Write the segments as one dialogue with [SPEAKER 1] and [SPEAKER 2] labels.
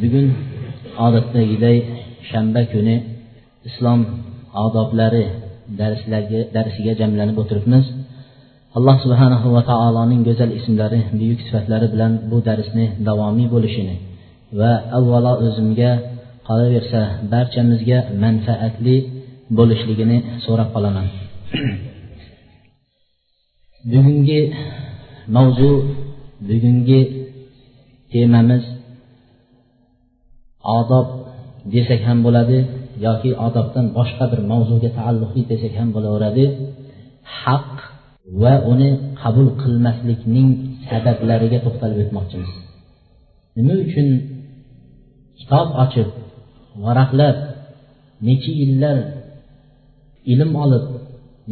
[SPEAKER 1] Bugun odatdagiday shanba kuni islom odoblari darsiga jamlanib o'tiribmiz. Alloh subhanahu va taoloning go'zal ismlari buyuk sifatlari bilan bu darsni davomiy bo'lishini va avvalo o'zimga qolaversa barchamizga manfaatli bo'lishligini so'rab qolaman. Bugungi mavzu bugungi temamiz odob desak ham bo'ladi yoki odobdan boshqa bir mavzuga taalluqli desak ham bo'laveradi. Haq va uni qabul qilmaslikning sabablariga to'xtalib o'tmoqchimiz. Nima uchun kitob ochib varaqlab necha yillar ilm olib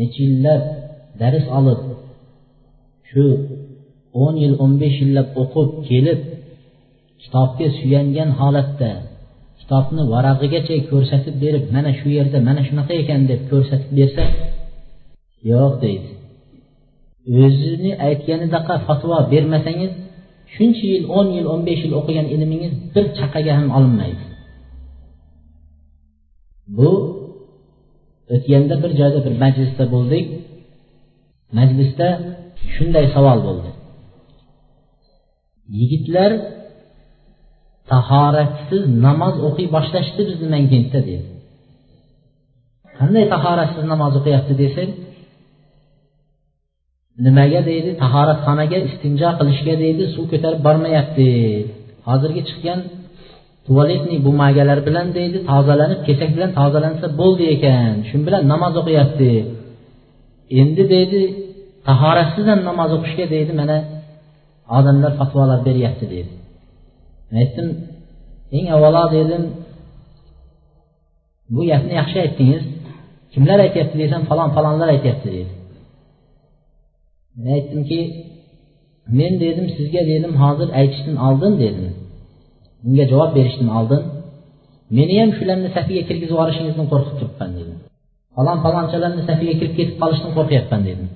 [SPEAKER 1] necha yillar dars olib shu o'n yil o'n besh yillab o'qib kelib kitobga suyangan holatda kitobni varag'igacha ko'rsatib berib mana shu yerda mana shunaqa ekan deb ko'rsatib bersa yo'q deydi. O'zini aytganidaqa fatvo bermasangiz shuncha yil o'n yil o'n besh yil o'qigan ilmingiz bir chaqaga ham olinmaydi. Bu o'tganda bir joyda bir majlisda bo'ldik. Majlisda shunday savol bo'ldi. Yigitlar tahoratsiz namoz o'qiy boshlashdi bizni mankentda dedi qanday tahoratsiz namoz o'qiyapti desak nimaga deydi? Tahoratxonaga istinjo qilishga deydi suv ko'tarib bormayapti. Hozirgi chiqqan tualetniy bumagalar bilan deydi tozalanib kesak bilan tozalansa bo'ldi ekan. Shu bilan namoz o'qiyapti endi deydi tahoratsiz ham namoz o'qishga deydi mana odamlar fatvolar beryapti deydi aytdim eng avvalo dedim bu gapni yaxshi aytdingiz. Kimlar aytyapti desam falon falonlar aytyapti dedi men aytdimki men dedim sizga dedim hozir aytishdan oldin dedim. Bunga javob berishdan oldin. Meni ham shularni safiga kirgizib yuborishingizdan qo'rqib turibman dedim. Falon falonchalarni safiga kirib ketib qolishdan qo'rqyapman dedim.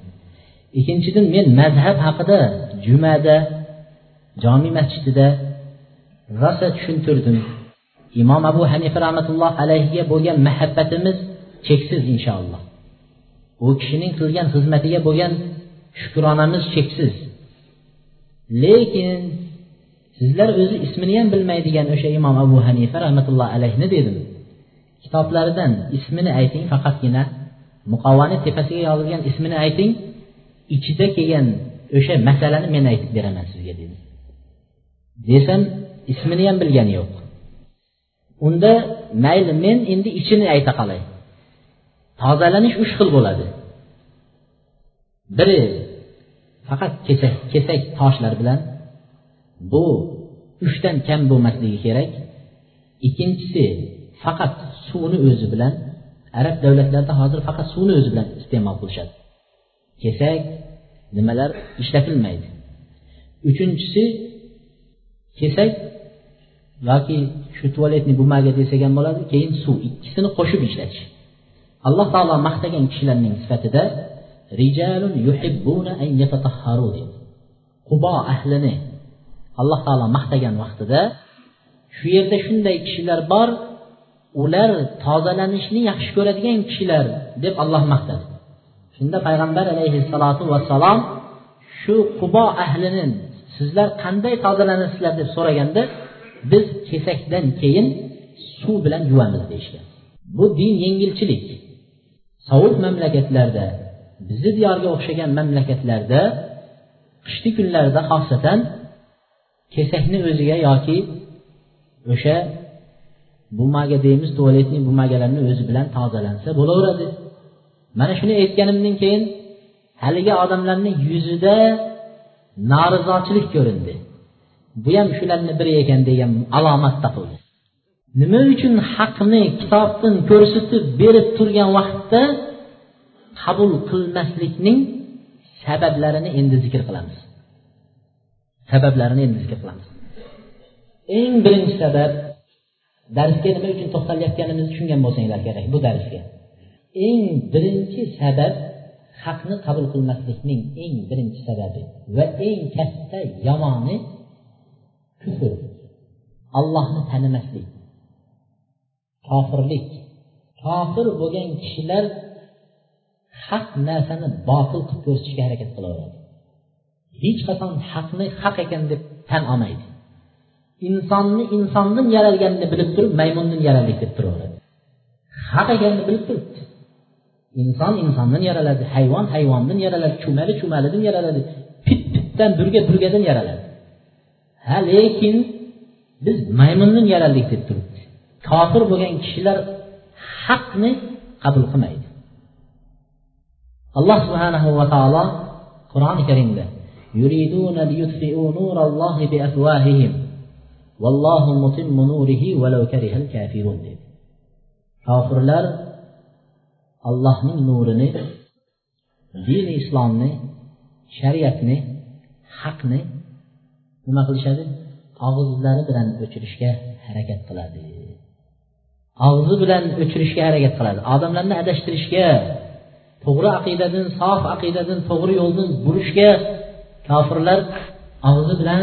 [SPEAKER 1] Ikkinchidan men mazhab haqida jumada jomiy masjidida rosa tushuntirdim. Imom abu hanifa rahmatulloh alayhiga bo'lgan muhabbatimiz cheksiz inshaalloh. U kishining qilgan xizmatiga bo'lgan shukronamiz cheksiz. Lekin sizlar o'zi ismini ham bilmaydigan o'sha imom abu hanifa rahmatullohi alayhni dedim. Kitoblaridan ismini ayting faqatgina muqovani tepasiga yozilgan ismini ayting. Ichida kelgan o'sha masalani men aytib beraman sizga dedim. Desam ismini ham bilgani yo'q. Unda mayli men endi ichini ayta qolay. Tozalanish uch xil bo'ladi. Biri faqat kesak kesak toshlar bilan. Bu uchdan kam bo'lmasligi kerak. Ikkinchisi faqat suvni o'zi bilan. Arab davlatlarida hozir faqat suvni o'zi bilan iste'mol qilishadi. Kesak nimalar ishlatilmaydi. Uchinchisi kesak yoki shu tualetni bumaga desak ham bo'ladi keyin suv ikkisini qo'shib ishlatish. Alloh taolo maqtagan kishilarning sifatida qubo ahlini alloh taolo maqtagan vaqtida shu yerda shunday kishilar bor ular tozalanishni yaxshi ko'radigan kishilar deb alloh maqtadi. Shunda payg'ambar alayhissalotu vassalom shu qubo ahlini sizlar qanday tozalanasizlar deb so'raganda biz kesakdan keyin suv bilan yuvamiz deyishgan. Bu din yengilchilik. Sovuq mamlakatlarda bizni diyorga o'xshagan mamlakatlarda qishli kunlarda xosatan kesakni o'ziga yoki o'sha bumaga deymiz tualetning bumagalarini o'zi bilan tozalansa bo'laveradi. Mana shuni aytganimdan keyin haligi odamlarni yuzida norizochilik ko'rindi. Bu ham shularni biri ekan degan alomat topildi nima uchun haqni kitobdan ko'rsatib berib turgan vaqtda qabul qilmaslikning sabablarini endi zikr qilamiz. Sabablarini endi zikr qilamiz. Eng birinchi sabab darsga nima uchun to'xtalayotganimizni tushungan bo'lsanglar kerak bu darsga. Eng birinchi sabab haqni qabul qilmaslikning eng birinchi sababi va eng katta yomoni kufr. Allohni tanimaslik kofirlik. Kofir bo'lgan kishilar haq narsani botil qilib ko'rsatishga harakat qilaveradi. Hech qachon haqni haq ekan deb tan olmaydi. Insonni insondan yaralganini bilib turib maymundan yaraldik deb turaveradi. Haq ekanini bilib turib inson insondan yaraladi hayvon hayvondan yaraladi chumali chumalidan yaraladi pit pitdan burga burgadan yaraladi. Ha lekin biz maymundan yaraldik deb turibdi. Kofir bo'lgan kishilar haqni qabul qilmaydi. Alloh subhanahu va taolo qur'oni karimda yuriduna liyutfi'u nurallohi biafwahihim vallohu mutimmu nurihi valau karihal kafirun dedi. Kofirlar allohning nurini dini islomni shariatni haqni nima qilishadi? Og'izlari bilan o'chirishga harakat qiladi. Og'zi bilan o'chirishga harakat qiladi. Odamlarni adashtirishga to'g'ri aqidadan sof aqidadan to'g'ri yo'ldan burishga kofirlar og'zi bilan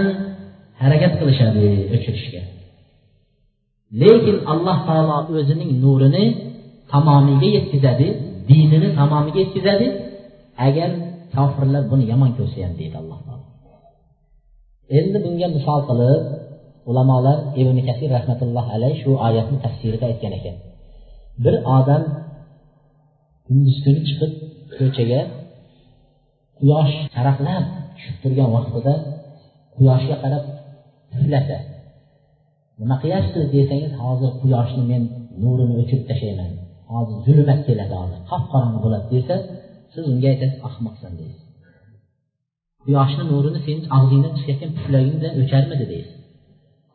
[SPEAKER 1] harakat qilishadi o'chirishga. Lekin alloh taolo o'zining nurini tamomiga yetkazadi dinini tamomiga yetkazadi. Agar kofirlar buni yomon ko'rsa ham deydi alloh taolo. Endi bunga misol qilib ulamolar ibn kasir rahmatulloh alayhi shu oyatni tafsirida aytgan ekan. Bir odam kunduz kuni chiqib ko'chaga quyosh charaqlab tushib turgan vaqtida quyoshga qarab puflasa nima qilyapsiz desangiz hozir quyoshni men nurini o'chirib tashlayman hozir zulmat keladi hozir. Qop qorong'i bo'ladi desa siz unga aytasiz ahmoqsan deysiz. Quyoshni nurini seni og'zingdan chiqayotgan puflagingda o'charmidi deysiz.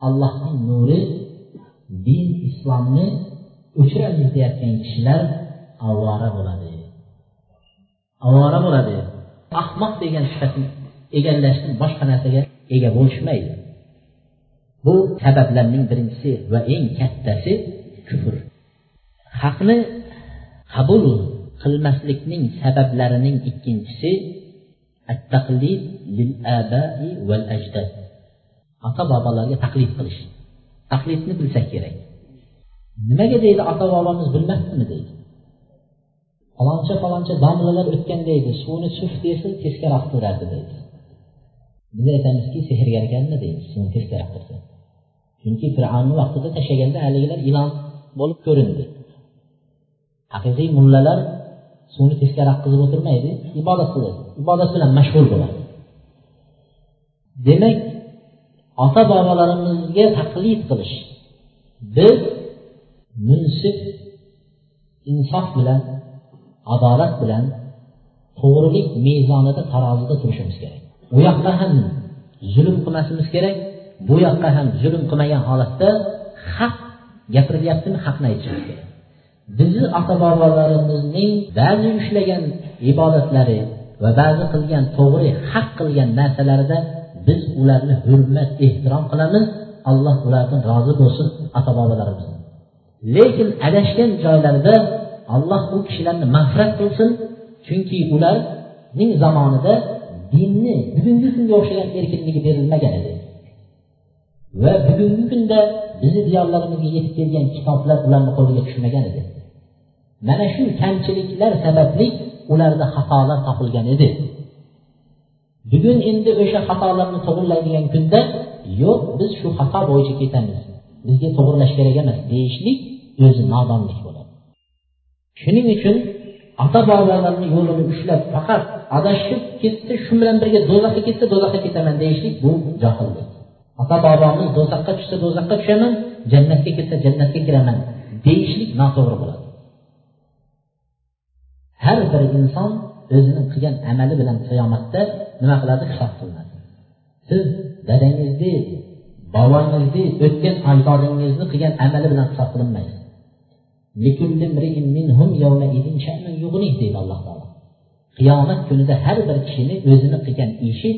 [SPEAKER 1] Allohning nuri din islomni o'chiramiz deyayotgan kishilar ovora bo'ladi. Ovora bo'ladi. Ahmoq degan sifatni egallashdan boshqa narsaga ega bo'lishmaydi. Bu sabablarning birinchisi va eng kattasi kufr. Haqni qabul qilmaslikning sabablarining ikkinchisi at-taqlid lil abai val ajdad ota bobolarga taqlid qilish. Taqlidni bilsak kerak. Nimaga deydi ota bobomiz bilmasdimi deydi. Faloncha faloncha domlalar o'tgan deydi. Suvni suf desa teskaroq turardi deydi. Biz aytamizki sehrgar ekanmi deymiz suvni teskaroq tursa chunki fir'avnni vaqtida tashlaganda haligilar ilon bo'lib ko'rindi. Haqiqiy mullalar suvni teskaroq oqqizib o'tirmaydi ibodat qiladi. Ibodat bilan mashg'ul bo'ladi. Demak ota bobolarimizga taqlid qilish biz munsib insof bilan adolat bilan to'g'rilik mezonida tarozida turishimiz kerak. U yoqqa ham zulm qilmasimiz kerak bu yoqqa ham zulm qilmagan holatda haq gapirilyaptimi haqni aytishimiz kerak. Bizni ota bobolarimizning ba'zi ushlagan ibodatlari va ba'zi qilgan to'g'ri haq qilgan narsalarida biz ularni hurmat ehtirom qilamiz. Alloh ulardan rozi bo'lsin ota bobolarimiz lekin adashgan joylarida alloh u kishilarni mag'firat qilsin. Chunki ularning zamonida dinni bugungi kunga o'xshagan erkinligi berilmagan edi. Va bugungi kunda bizni diyorlarimizga yetib kelgan kitoblar ularni qo'liga tushmagan edi. Mana shu kamchiliklar sababli ularda xatolar topilgan edi. Bugun endi o'sha xatolarni to'g'irlaydigan kunda yo'q biz shu xato bo'yicha ketamiz. Bizga to'g'irlash kerak emas deyishlik o'zi nodonlik bo'ladi. Shuning uchun ota bobolarni yo'lini ushlab faqat adashib ketsa shu bilan birga do'zaxga ketsa do'zaxga ketaman deyishlik bu johillik. Ota bobomiz do'zaxga tushsa do'zaxga tushaman jannatga ketsa jannatga kiraman deyishlik noto'g'ri bo'ladi. Har bir inson o'zini qilgan amali bilan qiyomatda nima qiladi? Hisob qilinadi. Siz dadangizni bobongizni o'tgan ajdodingizni qilgan amali bilan hisob qilinmaydi deydi alloh taolo. Qiyomat kunida har bir kishini o'zini qilgan ishi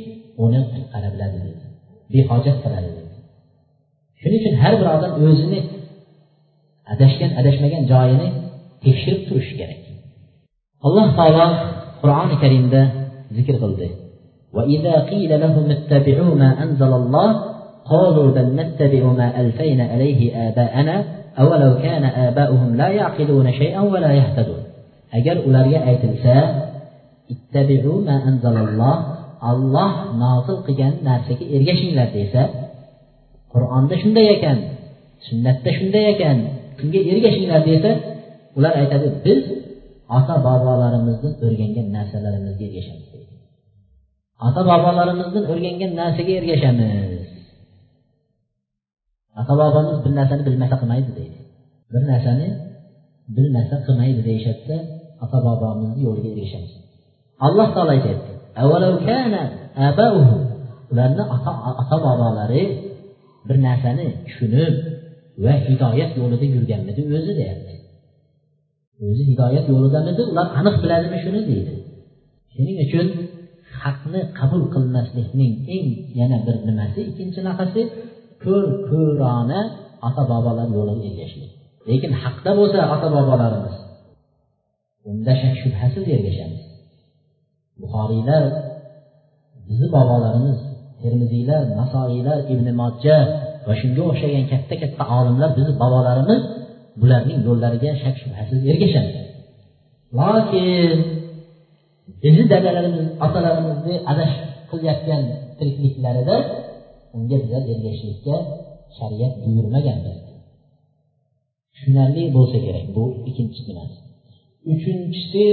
[SPEAKER 1] uni qutqara biladi deydi. Behojat qiladi deydi. Shuning uchun har bir odam o'zini adashgan adashmagan joyini tekshirib turishi kerak. الله تعالى taolo qur'oni karimda ذكر qildi وإذا قيل لهم اتبعوا ما أنزل الله قالوا بل نتبع ما ألفينا عليه آباءنا أولو كان آباؤهم لا يعقلون شيئا ولا يهتدون. أجر أولى رياء آيَةُ اتبعوا ما أنزل الله. الله ناطق جن نافك إرجش إلى ديسا قرآن ده شن ديا كان سنة ده شن ديا كان إرجش إلى ديسا أولى رياء ota bobolarimizdan o'rgangan narsalarimizga ergashamiz. Deydi ota bobolarimizdan o'rgangan narsaga ergashamiz. Ota bobomiz bir narsani bilmasa qilmaydi deydi. Bir narsani bilmasa qilmaydi deyishadida ota bobomizni yo'liga ergashamiz. Alloh taolo aytyapti ularni ota bobolari bir narsani tushunib va hidoyat yo'lida yurganmidi o'zi deyapti. O'zi hidoyat yo'lidamidi ular aniq biladimi shuni deydi. Shuning uchun haqni qabul qilmaslikning eng yana bir nimasi ikkinchi nafasi ko'r ko'rona ota bobolar yo'liga ergashishlik. Lekin haqda bo'lsa ota bobolarimiz unda shak shubhasiz ergashamiz. Buxoriylar bizni bobolarimiz termiziylar nasoiylar ibn mojja va shunga o'xshagan katta katta olimlar bizni bobolarimiz bularning yo'llariga shak shubhasiz ergashadi. Lokin bizni dadalarimiz otalarimizni adash qilayotgan tirikliklarida unga bizlar ergashishlikka shariat buyurmagan tushunarli bo'lsa kerak bu ikkinchi nimasi uchinchisi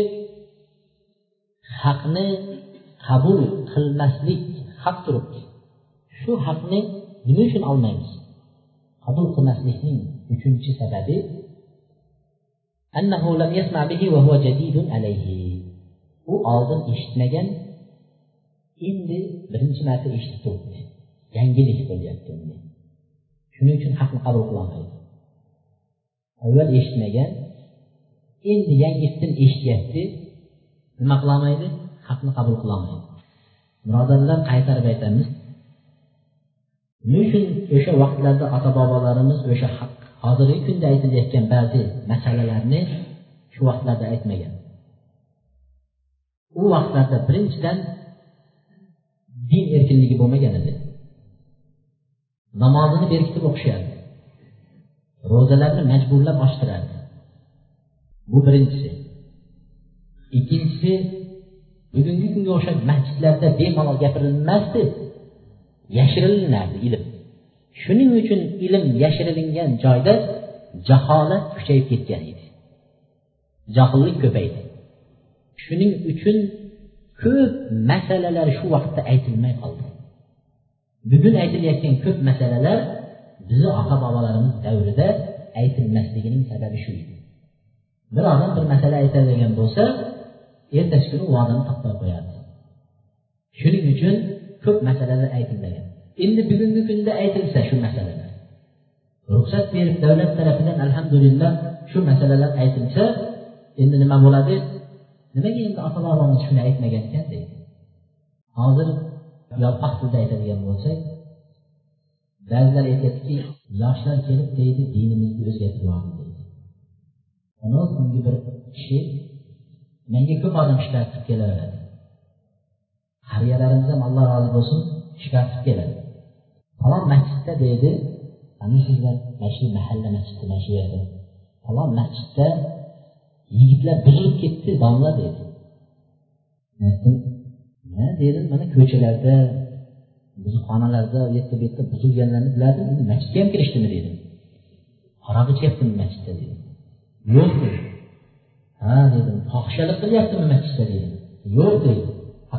[SPEAKER 1] haqni qabul qilmaslik haq turibdi. Shu haqni nima uchun olmaymiz? Qabul qilmaslikning uchinchi sababi annahu lam yasma bihi wa huwa jadidun alayhi. U oldin eshitmagan endi birinchi marta eshitib turibdi. Yangilik bo'lyapti unga. Shuning uchun haqni qabul qilolmaydi avval eshitmagan endi yangisidan eshityapti nima qilolmaydi haqni qabul qilolmaydi birodarlar qaytarib aytamiz. Nima uchun o'sha vaqtlarda ota bobolarimiz o'sha haq hozirgi kunda aytilayotgan ba'zi masalalarni shu vaqtlarda aytmagan. U vaqtlarda birinchidan din erkinligi bo'lmagan edi. Namozini berkitib o'qishardi. Ro'zalarni majburlab ochtirardi bu birinchisi. Ikkinchisi bugungi kunga o'xshab masjidlarda bemalol gapirilmasdi yashirilinardi ilm shuning uchun ilm yashirilingan joyda jaholat kuchayib ketgan edi. Johillik ko'paydi. Shuning uchun ko'p masalalar shu vaqtda aytilmay qoldi. Bugun aytilayotgan ko'p masalalar bizni ota bobolarimiz davrida aytilmasligining sababi shu edi. Bir odam bir masala aytadigan bo'lsa ertasi kuni u odamni to'xtab qo'yadi. Shuning uchun ko'p masalalar aytilmagan. Endi bugungi kunda aytilsa shu masalalar. Ruxsat berib davlat tarafidan alhamdulillah shu masalalar aytilsa endi nima bo'ladi? Nimaga endi ota bobomiz shuni aytmagan ekan deydi. Hozir yolqoq tilda aytadigan bo'lsak ba'zilar aytyaptiki yoshlar kelib deydi dinimizni o'zgartirib yubordi deydi. So'nggi bir kishi menga ko'p odam shikoyat qilib kelaveradi. Qariyalarimiz ham alloh rozi bo'lsin shikoyat qilib keladi. Falon masjidda deydi taniysizlar mana shu mahalla masjidi mana shu yerda falon masjidda yigitlar buzilib ketdi domla dedi nima dedim mana ko'chalarda xonalarda u yerda bu yerda buzilganlarni bilardim endi masjidga ham kirishdimi dedim aroq ichyaptimi masjidda dedim yo'q dedi ha dedim fohishalik qilyaptimi masjidda dedim yo'q dedi.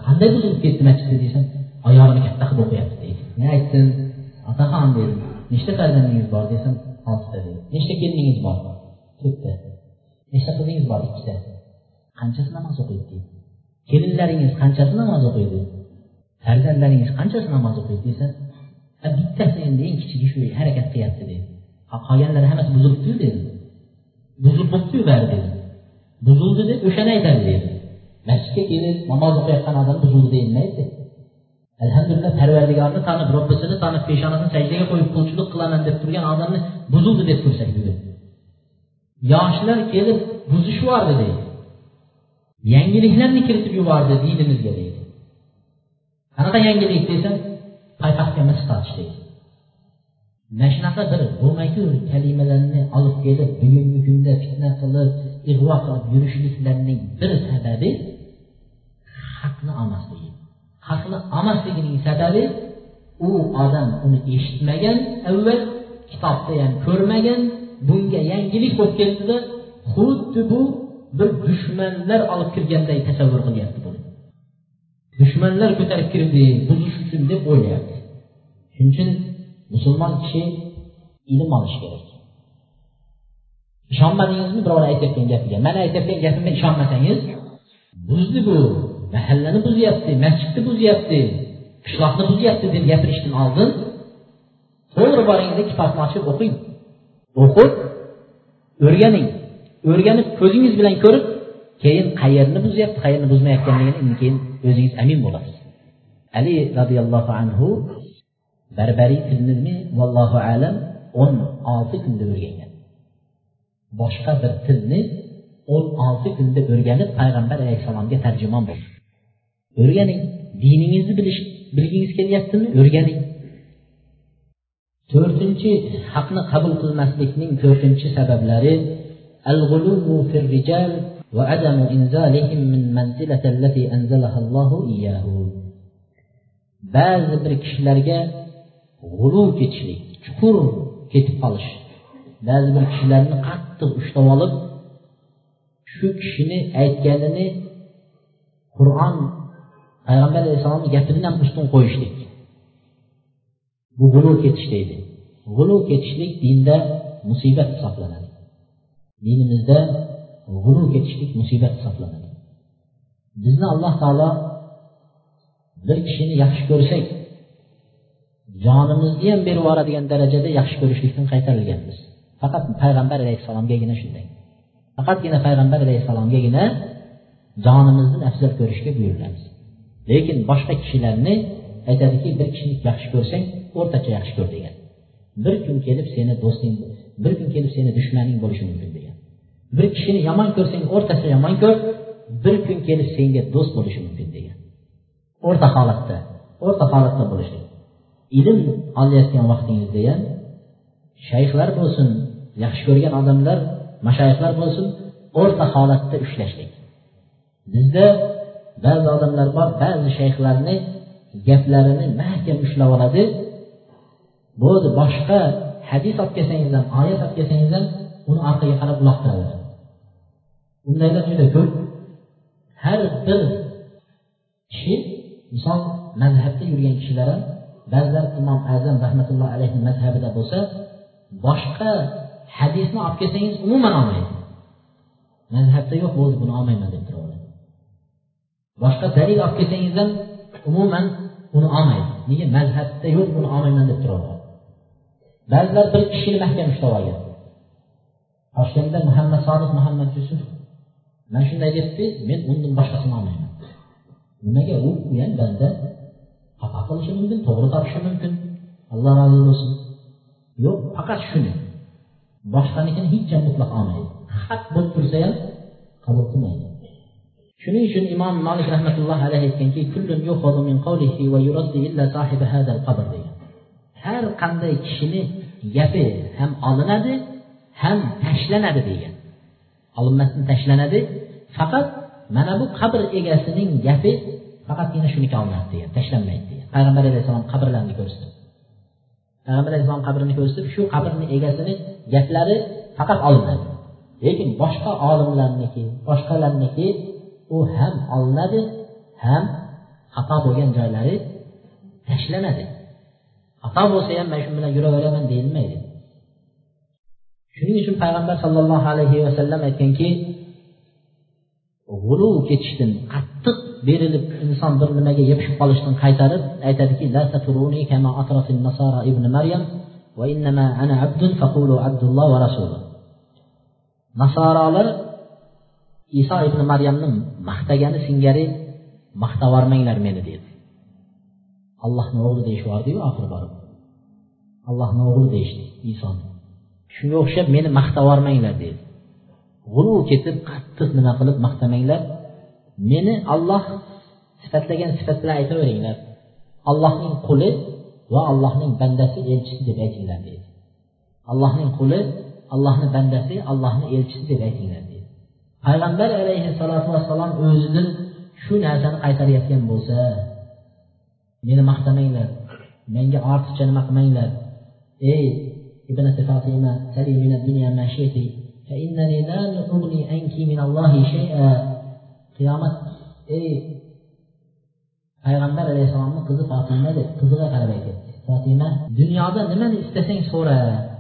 [SPEAKER 1] Qanday buzilib ketdi masjidda desam oyog'ini katta qilib o'qiyapti deydi men aytdim? Otaxon dedim nechta farzandingiz bor? desam oltita dedi. Nechta keliningiz bor? To'rtta. Nechta qizingiz bor? Ikkita. Qanchasi namoz o'qiydi? deydi kelinlaringiz qanchasi namoz o'qiydi? Farzandlaringiz qanchasi namoz o'qiydi? desa bittasi endi eng kichigi shu harakat qilyapti dedi. Qolganlari hammasi buzilibdiyu dedi. Buzib bo'libdiyu bari dedi. Buzildi deb o'shani aytadi dedi. Masjidga kelib namoz o'qiyotgan odam buzildi deyilmaydi alhamdulillah parvardigorni tanib robbisini tanib peshonasini sajdaga qo'yib qulchilik qilaman deb turgan odamni buzildi deb tursak bugun yoshlar kelib buzishib deydi. Yangiliklarni kiritib yubordi dinimizga deydi. Qanaqa yangilik desa paypaxtga mis tortish deydi. Mana shunaqa bir bo'lmagur kalimalarni olib kelib bugungi kunda fitna qilib ig'vo qilib yurishliklarning bir sababi haqni olmaslik. Haqni olmasligining sababi u odam uni eshitmagan avval kitobda ham ko'rmagan bunga yangilik bo'lib keldida xuddi bu bir dushmanlar olib kirganday tasavvur qilyapti buni. Dushmanlar ko'tarib kirdi buzish uchun deb o'ylayapti. Shuning uchun musulmon kishi ilm olishi kerak. Ishonmadingizmi birovlar aytayotgan gapiga? Man aytayotgan gapimga ishonmasangiz buzdi bu. Mahallani buzyapti masjidni buzyapti qishloqni buzyapti deb gapirishdan oldin to'g'ri boringda kitobni ochib o'qing. O'qib o'rganing. O'rganib ko'zingiz bilan ko'rib keyin qayerni buzyapti qayerni buzmayotganligini keyin o'zingiz amin bo'lasiz. Ali roziyallohu anhu barbariy tilnimi vallohu alam o'n olti kunda o'rgangan. Boshqa bir tilni o'n olti kunda o'rganib payg'ambar alayhissalomga tarjimon bo'ldi. o'rganing diningizni bilish bilgingiz kelyaptimi o'rganing to'rtinchi haqni qabul qilmaslikning to'rtinchi sabablari الغلو في الرجال وعدم إنزالهم من منزلة التي أنزلها الله إياه ba'zi bir kishilarga g'uluv ketishlik chuqur ketib qolish ba'zi bir kishilarni qattiq ushlab olib shu kishini aytganini qur'on payg'ambar alayhissalomni gapidan ham ustun qo'yishlik. Bu g'ulu ketish deydi g'ulu ketishlik dinda musibat hisoblanadi. Dinimizda g'ulu ketishlik musibat hisoblanadi. Bizni alloh taolo bir kishini yaxshi ko'rsak jonimizni ham berib yuboradigan darajada yaxshi ko'rishlikdan qaytarilganmiz. Faqat payg'ambar alayhissalomgagina shunday. Faqatgina payg'ambar alayhissalomgagina jonimizni afzal ko'rishga buyurilamiz lekin boshqa kishilarni aytadiki bir kishini yaxshi ko'rsang o'rtacha yaxshi ko'r degan. Bir kun kelib seni do'sting bir kun kelib seni dushmaning bo'lishi mumkin degan. Bir kishini yomon ko'rsang o'rtacha yomon ko'r bir kun kelib senga do'st bo'lishi mumkin degan. O'rta holatda o'rta holatda bo'lishlik. Ilm olayotgan vaqtingizda ham shayxlar bo'lsin yaxshi ko'rgan odamlar mashayxlar bo'lsin o'rta holatda ushlashlik. Bizda ba'zi odamlar bor ba'zi shayxlarni gaplarini mahkam ushlab oladi. Bo'ldi boshqa hadis olib kelsangiz ham oyat olib kelsangiz ham uni orqaga qarab uloqtiraveradi undaylar juda ko'p. Har bir kishi inson mazhabda yurgan kishilar ham ba'zilar imom azam rahmatullohi alayhi mazhabida bo'lsa boshqa hadisni olib kelsangiz umuman olmaydi. Mazhabda yo'q bo'ldi buni olmayman deb turaveradi boshqa dalil olib kelsangiz ham umuman uni olmaydi. Nega mazhabda yo'q buni olmayman deb turaveradi ba'zilar bir kishini mahkam ushlab olgan. Toshkentda muhammad sodiq muhammad yusuf mana shunday debdi men undan boshqasini olmayman. Nimaga? U ham banda xato qilishi mumkin to'g'ri topishi mumkin. Alloh rozi bo'lsin. Yo'q faqat shuni. Boshqanikini hech ham mutlaq olmaydi. Haq bo'lib tursa ham qabul qilmaydi. Shuning uchun imom molik rahmatullohi alayhi aytganki degan har qanday kishini gapi ham olinadi ham tashlanadi degan. Olinmasdan tashlanadi faqat mana bu qabr egasining gapi faqatgina shuniki olinadi degan tashlanmaydi degan. Payg'ambar alayhissalom qabrlarini ko'rsatib payg'ambar alayhissalom qabrini ko'rsatib shu qabrni egasini gaplari faqat olinadi. Lekin boshqa olimlarniki boshqalarniki u ham olinadi ham xato bo'lgan joylari tashlanadi. Xato bo'lsa ham man shu bilan yuraveraman deyilmaydi. Shuning uchun payg'ambar sollallohu alayhi vasallam aytganki g'ulu ketishdan qattiq berilib inson bir nimaga yopishib qolishdan qaytarib aytadiki ibn maryam nasorolar iso ibn maryamni maqtagani singari maqtavormanglar meni dedi. Allohni o'g'li deyishyubordiyu oxiri borib. Allohni o'g'li deyishdi isoni shunga o'xshab meni maqtavormanglar dedi. G'urur ketib qattiq nima qilib maqtamanglar. Meni olloh sifatlagan sifat bilan aytaveringlar. Allohning quli va allohning bandasi elchisi deb aytinglar deydi allohning quli allohni bandasi allohni elchisi deb aytinglar deydi payg'ambar alayhissalotu vassalom o'zidan shu narsani qaytarayotgan bo'lsa meni maqtamanglar menga ortiqcha nima qilmanglar ey ibn fatima sali min dunya ma shi'ti fa innani la ughni anki min Allohi shay'a. Qiyomat ey payg'ambar alayhissalomni qizi fotima deb qiziga qarab aytyapti fotima dunyoda nimani istasang so'ra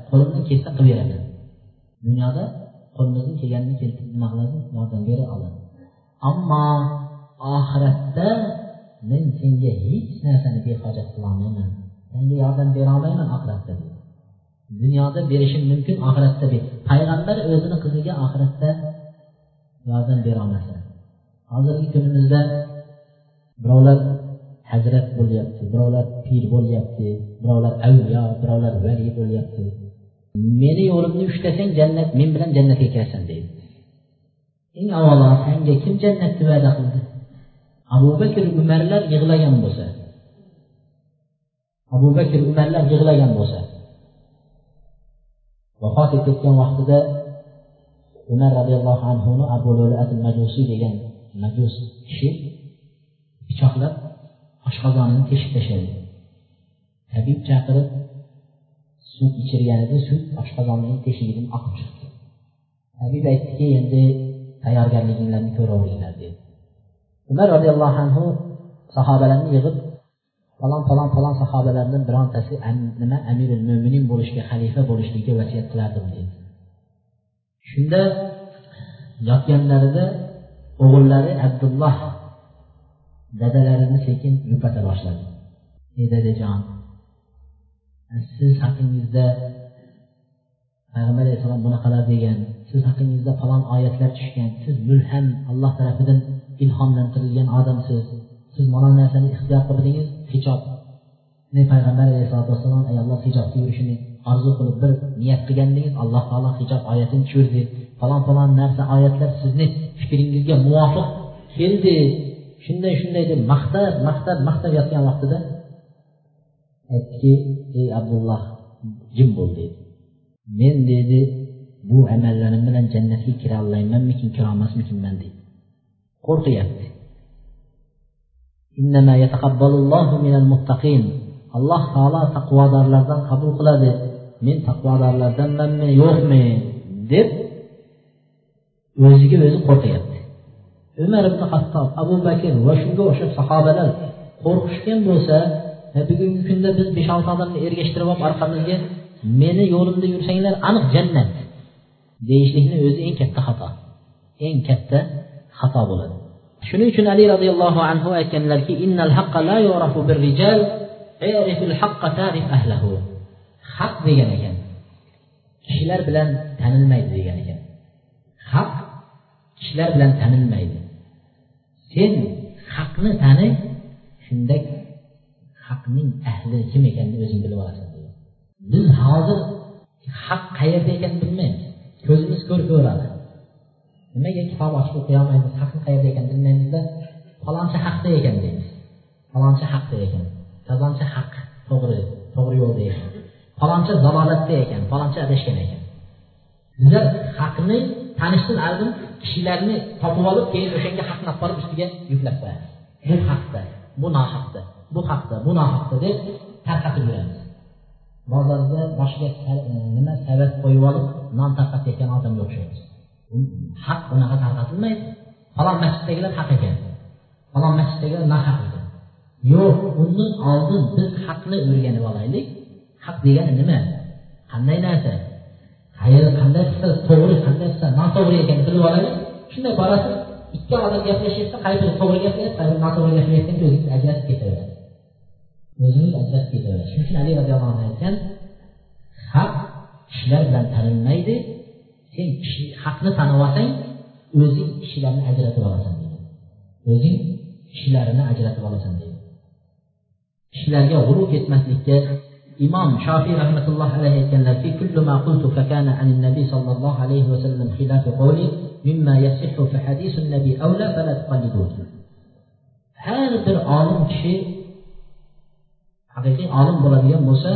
[SPEAKER 1] qo'limdan kelsa qilib beraman dunyoda qo'lidan kelganini keltirib nima qiladi yordam bera oladi. Ammo oxiratda men senga hech narsani behojat qilolmayman. Senga yordam berolmayman oxiratda dunyoda berishim mumkin oxiratda payg'ambar o'zini qiziga oxiratda yordam berolmasa hozirgi kunimizda birovlar hazrat bo'lyapti birovlar pir bo'lyapti birovlar avliyo birovlar vali bo'lyapti. Meni yo'limni ushlasang jannat men bilan jannatga kirasan deydi. Eng avvalo sanga kim jannatni va'da qildi? Abu bakr umarlar yig'lagan bo'lsa. Abu bakr umarlar yig'lagan bo'lsa. Vafot etayotgan vaqtida umar roziyallohu anhuni abu majusiy degan majus kishi pichoqlab oshqozonini teshib tashladi. Tabib chaqirib sut ichirganida sut oshqozonning teshigidan oqib chiqdi. Habib aytdiki endi tayyorgarliginglarni ko'raveringlar dedi. Umar roziyallohu anhu sahobalarni yig'ib falon falon falon sahobalardan birontasi nima amirul mo'minin bo'lishga xalifa bo'lishlikka vasiyat qilardim dedi. Shunda yotganlarida o'g'illari abdulloh dadalarini sekin yupata boshladi. Ey dadajon siz haqingizda payg'ambar alayhissalom bunaqalar degan siz haqingizda falon oyatlar tushgan siz mulham alloh tarafidan ilhomlantirilgan odamsiz siz mana narsani ixtiyor qildingiz hijob payg'ambar alayhisalotu vassalom ayollar hijobda yurishini orzu qilib bir niyat qilgandingiz alloh taolo hijob oyatini tushirdi falon falon narsa oyatlar sizni fikringizga muvofiq keldi. Shunday shunday deb maqtab maqtab maqtab yotgan vaqtida aytdiki ey abdulloh jim bo'l dedi. Men dedi bu amallarim bilan jannatga kira olmaymanmikin kirolmasmikinman deydi qo'rqyapti. Alloh taolo taqvodorlardan qabul qiladi. Men taqvodorlardanmanmi yo'qmi? deb o'ziga o'zi qo'rqyapti. Umar ibn hattob abu bakr va shunga o'xshab sahobalar qo'rqishgan bo'lsa Э, bugungi kunda biz besh olti odamni ergashtirib olib orqamizga meni yo'limda yursanglar aniq jannat deyishlikni o'zi eng katta xato. Eng katta xato bo'ladi. Shuning uchun ali roziyallohu anhu aytganlarki innal la haqqa haq degan ekan. Kishilar bilan tanilmaydi degan ekan. Haq kishilar bilan tanilmaydi. Sen haqni tani shunda haqning ahli kim ekanini o'zing bilib olasan biz hozir haq qayerda ekanini bilmaymiz. Ko'zimiz ko'r ko'radi nimaga kitob ochib o'qiy olmaymiz? Haqni qayerda ekanini bilmaymizda. Falonchi haqda ekan deymiz. Falonchi haqda ekan. Falonchi haq to'g'ri to'g'ri yo'lda ekan. Falonchi zalolatda ekan falonchi adashgan ekan. Bizlar haqni tanishdan oldin kishilarni topib olib keyin o'shanga haqni olib borib ustiga yuklab qo'yamiz. Bu haqda bu nohaqda. Bu haqda bu nohaqda deb tarqatib yuramiz. Bozorda boshiga nima savat qo'yib olib non tarqatayotgan odamga o'xshaymiz. Haq bunaqa tarqatilmaydi. Falon masjiddagilar haq ekan. Falon masjiddagilar nohaq ekan. Yo'q undan oldin biz haqni o'rganib olaylik. Haq degani nima? Qanday narsa? Qayeri qanday qilsa to'g'ri qanday qilsa noto'g'ri ekan bilib olaylik. Shunday borasiz ikki odam gaplashyapsa qay biri to'g'ri gaplayapti qay biri noto'g'ri gaplayotganda o'zingiz ajratib ketaverasiz o'zingiz ajratib ketaveradi shuning uchun ali roziyallohu anhu aytgan haq kishilar bilan tanilmaydi sen kishi haqni tanib olsang o'zing kishilarni ajratib olasan deydi. O'zing kishilarni ajratib olasan deydi. Kishilarga g'urur ketmaslikka imom shofiy rahmatulloh alayhi aytganlarki kullu ma qultu fakana an nabiy sollallohu alayhi vasallam khilaf qawli mimma yasihhu fi hadisun nabiy awla fala tuqalliduni har bir olim kishi haqiqiy olim bo'ladigan bo'lsa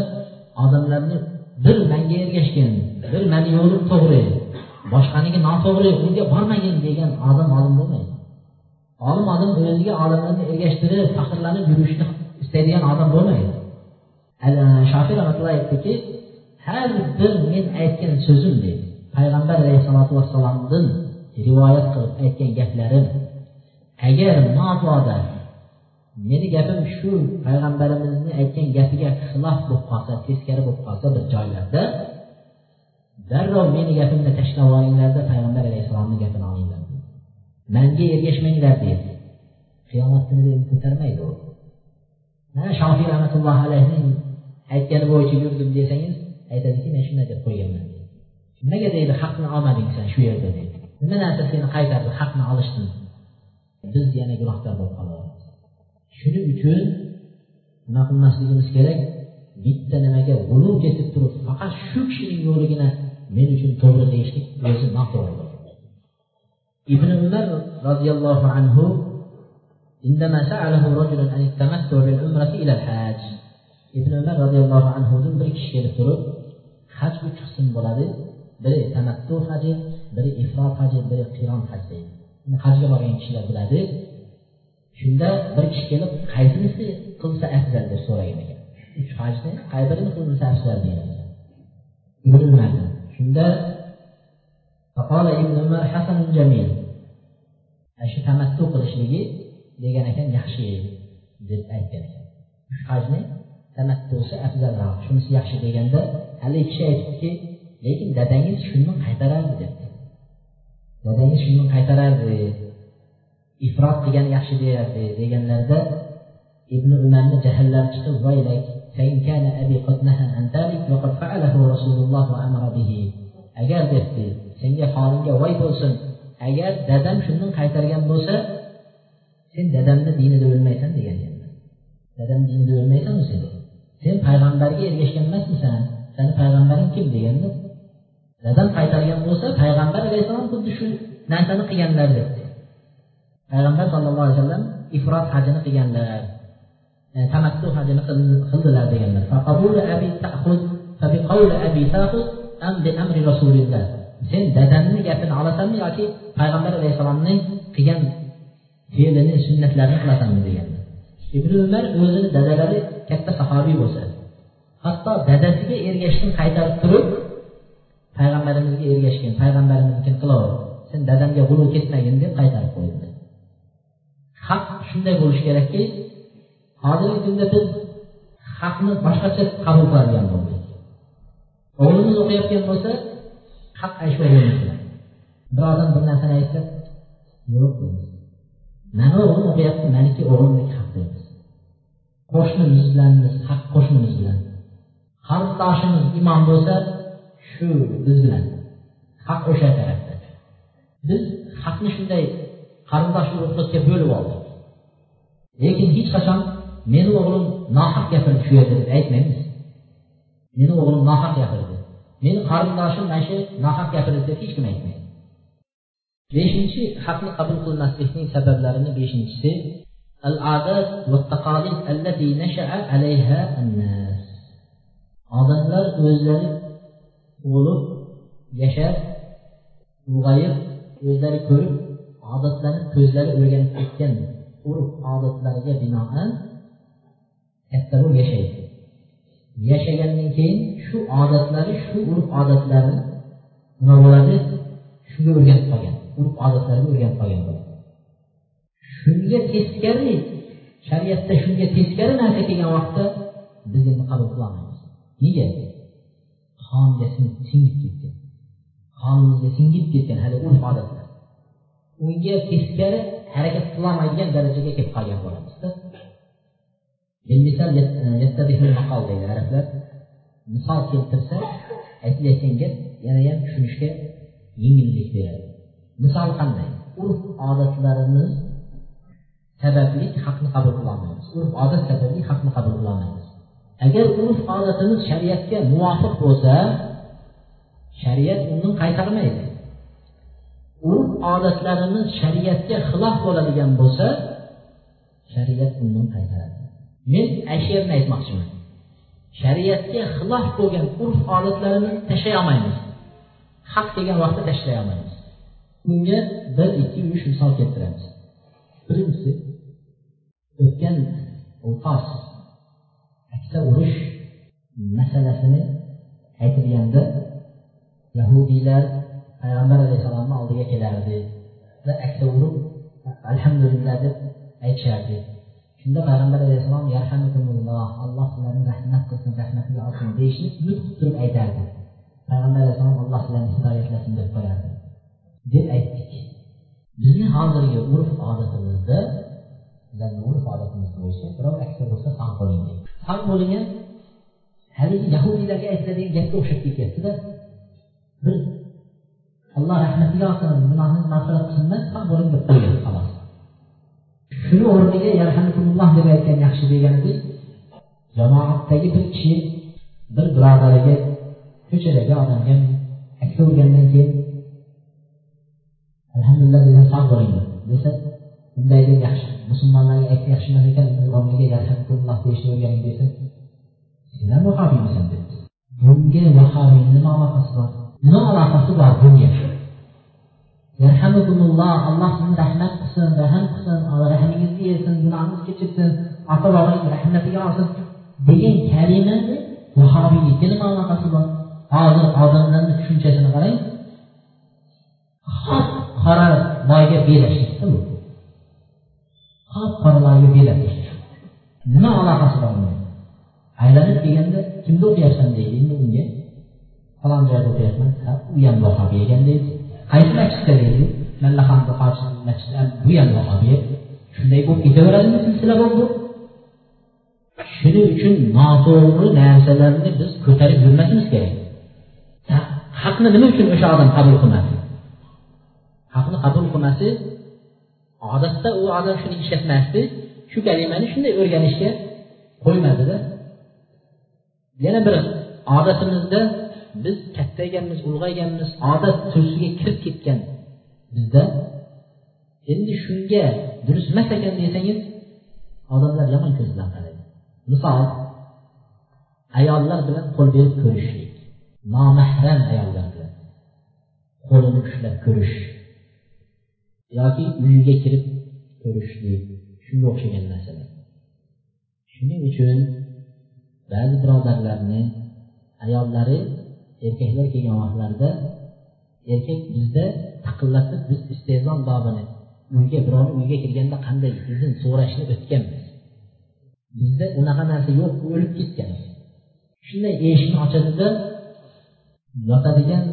[SPEAKER 1] odamlarni bir manga ergashgin bir mani yo'lim to'g'ri boshqaniki noto'g'ri unga bormagin degan odam olim bo'lmaydi. Olim odam o'ziga olimlarni ergashtirib faxrlanib yurishni istaydigan odam bo'lmaydi. E, Shofiy rahmatulloh aytdiki har bir men aytgan so'zim deydi payg'ambar alayhissalotu vassalomdan rivoyat qilib aytgan gaplarim agar mabodo meni gapim shu payg'ambarimizni aytgan gapiga xilof bo'lib qolsa teskari bo'lib qolsa bir joylarda darrov meni gapimni tashlab yuboringlarda payg'ambar alayhissalomni gapini olinglar. Manga ergashmanglar deydi. Qiyomat kunida ko'tarmaydi u. Mana shofiy rahmatullohi alayhining aytgani bo'yicha yurdim desangiz aytadiki men shunday deb qo'yganman nimaga deydi haqni olmading san shu yerda deydi. Nima narsa seni qaytardi haqni olishdan biz yana gunohkor bo'lib qolaveramiz shuning uchun nima qilmasligimiz kerak bitta nimaga g'uluv ketib turib faqat shu kishining yo'ligina men uchun to'g'ri deyishlik o'zi noto'g'ri ibn umar roziyallohu anhu عندما سأله رجل عن التمتع بالعمرة إلى الحاج ibn umar roziyallohu anhudan bir kishi kelib turib haj uch qism bo'ladi biri tamattu haji biri ifrot haji biri qiron haj deydi hajga borgan kishilar biladi Shunda bir kishi kelib qaysinisi qilsa afzal? deb so'ragan ekan. Uch hajni qay birini qilsa afzal? degan ibn shunda umar hasanun jamil shu tamattu qilishligi degan ekan yaxshi deb aytgan ekan. Uch hajni tamattusi afzalroq shunisi yaxshi deganda haligi kishi aytibdiki lekin dadangiz shuni qaytarardi debdi. Dadangiz shuni qaytarardi ifrot qilgan yaxshi deyardi deganlarida ibn umarni jahllari chiqib vaylak agar debdi senga holingga voy bo'lsin agar dadam shundan qaytargan bo'lsa sen dadamni dinida o'lmaysan degan dadam dinida o'lmaysanu sen sen payg'ambarga ergashgan emasmisan sani payg'ambaring kim deganda dadam qaytargan bo'lsa payg'ambar alayhissalom xuddi shu narsani qilganlar debdi payg'ambar sallallohu alayhi vasallam ifrot hajini qilganlar e, tamattu hajini qildilar deganlar. Sen dadangni gapini olasanmi yoki payg'ambar alayhissalomning qilgan fe'lini sunnatlarini qilasanmi deganlar. Ibn umar o'zini dadalari katta sahobiy bo'lsa hatto dadasiga ergashishni qaytarib turib payg'ambarimizga ergashgin payg'ambarimiznikini qilaver sen dadamga g'ulu ketmagin deb qaytarib qo'ydi haq shunday bo'lishi kerakki hozirgi kunda biz haqni boshqacha qabul qiladigan bo'ldik. O'g'limiz o'qiyotgan bo'lsa haq shu o'g'limiz bir odam bir narsani aytsa yo'q deymiz. Mana o'g'lim o'qiyapti maniki o'g'limniki haq deymiz. Qo'shnimiz bilanmiz haq qo'shnimiz bilan. Qarindoshimiz imom bo'lsa shu biz bilan. Haq o'sha tarafda biz haqni shunday qarindosh urug'likka bo'lib oldik. lekin hech qachon meni o'g'lim nohaq gapirib shu yerda deb aytmaymiz. Meni o'g'lim nohaq gapirdi. Meni qarindoshim mana shu nohaq gapirdi deb hech kim aytmaydi. Beshinchi haqni qabul qilmaslikning sabablarini beshinchisi odamlar o'zlari bo'lib yashab ulg'ayib o'zlari ko'rib odatlanib ko'zlari o'rganib ketgan. Urf odatlariga binoan katta bo'lib yashaydi yashagandan keyin shu odatlari shu urf odatlari nima bo'ladi shunga o'rganib qolgan urf odatlarga o'rganib qolgan bo'ladi shunga teskari shariatda shunga teskari narsa kelgan vaqtda biz endi qabul qilolmaymiz nega qonga singib ketgan qonimizga singib ketgan hali urf odatlar unga teskari harakat qilolmaydigan darajaga kelib qolgan bo'lamizda. E, deydi arablar. Misol keltirsa aytilayotgan yana yanayam tushunishga yengillik beradi. Misol qanday? Urf odatlarimiz sababli haqni qabul qilolmaymiz urf odat sababli haqni qabul qilolmaymiz agar urf odatimiz shariatga muvofiq bo'lsa shariat undan qaytarmaydi urf odatlarimiz shariatga xilof bo'ladigan bo'lsa shariat undan qaytaradi. Men ana aytmoqchiman. Shariatga xilof bo'lgan urf odatlarimizni tashlay olmaymiz. Haq degan vaqtda tashlay olmaymiz. Bunga bir ikki uch misol keltiramiz. Birinchisi o'tgan o'qos aksa urush masalasini aytilganda yahudiylar payg'ambar alayhissalomni oldiga kelardi. Va aksa urib alhamdulillah deb aytishardi. Shunda payg'ambar alayhissalom yarhamukumulloh alloh sizlarni rahmat qilsin rahmatiga olsin deyishni umid qilib turib aytardi. Payg'ambar alayhissalom alloh sizlarni hidoyatlasin deb qo'yardi. Deb aytdik. Bizni hozirgi urf odatimizda bizlarni urf odatimiz bo'yicha birov aksa bo'lsa sog' bo'ling deydi. Sog' bo'lingan haligi yahudiylarga aytiladigan gapga o'xshab ketyaptida. Bir alloh rahmatiga olsin gunohni mag'firat qilsindan emas sog' deb qo'ygan xolos shuni o'rniga yarhamkumulloh deb aytgan yaxshi degan edik jamoatdagi bir kishi bir birodariga ko'chadagi odamga aksa urgandan keyin alhamdulillah desa sog' bo'ling desa bunday deb yaxshi musulmonlarga aytsa yaxshi emas ekan o'rniga yarhamkumulloh deyishni o'rganing desa senlar vahobiymisan debdi. Bunga vahobiyni nima aloqasi bor? Nima aloqasi bor dunyo yarhamukumulloh alloh sizni rahmat qilsin rahm qilsin rahmingizni yesin gunohingizni kechirsin ota bobongiz rahmatiga olsin degan kalimani vahobiylikka nima aloqasi bor? Hozir odamlarni tushunchasini qarang. Qop qora loyga belashlikda bu. Qop qora loyga belashlik nima aloqasi bor uni aylanib kelganda kimni o'qiyapsan deydi endi unga falon joyda o'qiyapman u ham vahobiy ekan deydi. Qaysi masjidda deydi? Mallahamni qarshi masjid bu ham vahobiy shunday bo'lib ketaveradimi silsila bo'lib bu? Shuning uchun noto'g'ri narsalarni biz ko'tarib yurmasimiz kerak. Haqni nima uchun o'sha odam qabul qilmadi? Haqni qabul qilmasi odatda u odam shuni ishlatmasdi. Shu kalimani shunday o'rganishga qo'ymadida. Yana bir odatimizda biz kattayganmiz ulg'ayganmiz odat tursiga kirib ketgan bizda endi shunga durust emas ekan desangiz odamlar yomon ko'z bilan qaraydi misol ayollar bilan qo'l berib ko'rishlik nomahram ayollar bilan qo'lini ushlab ko'rish yoki uyiga kirib ko'rishlik shunga o'xshagan narsalar. Shuning uchun ba'zi birodarlarni ayollari erkaklar kelgan vaqtlarida erkak bizda taqillatib biz istehzon bobini uyga birovni uyiga kirganda qanday izn so'rashni o'tganmiz bizda unaqa narsa yo'q o'lib ketgan. Shunday eshikni ochadida yotadigan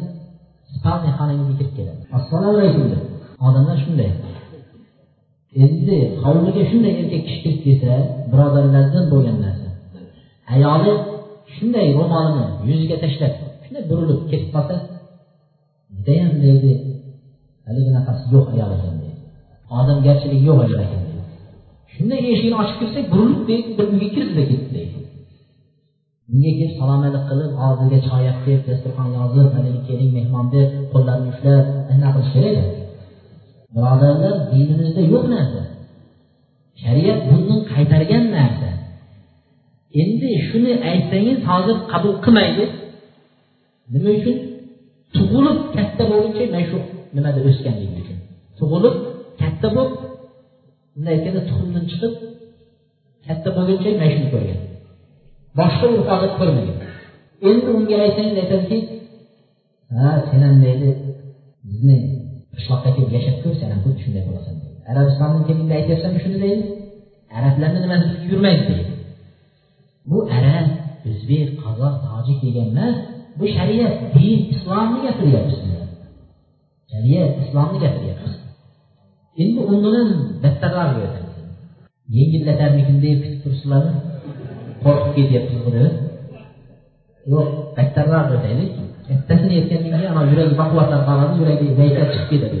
[SPEAKER 1] spalniya xonangizga kirib keladi. Assalomu alaykum deb odamlar shunday. Endi hovliga shunday erkak kishi kirib kelsa birodarlardan bo'lgan narsa. Ayoli shunday ro'molini yuziga tashlab shunday burilib ketib qolsa judayam deydi haligi nafasi yo'q ayol ekan deydi. Odamgarchilik yo'q ayol ekan deydi. Shunday eshikni ochib kirsak burilib deydi bir uyga kirdida ketdi deydi. Unga kelib salom-alik qilib og'ziga choy olib kelib dasturxon yozib haligi keling mehmon deb qo'llarini ushlab anaqa qilish kerak birodarlar dinimizda yo'q narsa. Shariat bundan qaytargan narsa. Endi shuni aytsangiz hozir qabul qilmaydi. Nima uchun? Tug'ilib katta bo'lguncha mana shu nimada o'sganligi uchun. Tug'ilib katta bo'lib bunday aytganda tuxumdan chiqib katta bo'lguncha mana shuni ko'rgan. Boshqa urf odat ko'rmagan. Endi unga aytsangiz aytadiki ha sen ham deydi bizni qishloqqa kelib yashab ko'r sen ham xuddi shunday bo'lasan arabistondan kelganda aytyapsanmi shuni deydi? Arablarni nimasi yurmaydi deydi. Bu arab o'zbek qozoq tojik degan emas bu shariat din islomni gapiryapmiz shariat islomni gapiryapmiz endi undan battarroq battarroqga deb kutib turibsizlarmi? Qo'rqib ketyapsiz deb yo'q battarroq o'taylik kattasini aytgandan keyin ana yuragi baquvvatlanib qoladi yuragi zaiflab chiqib ketadi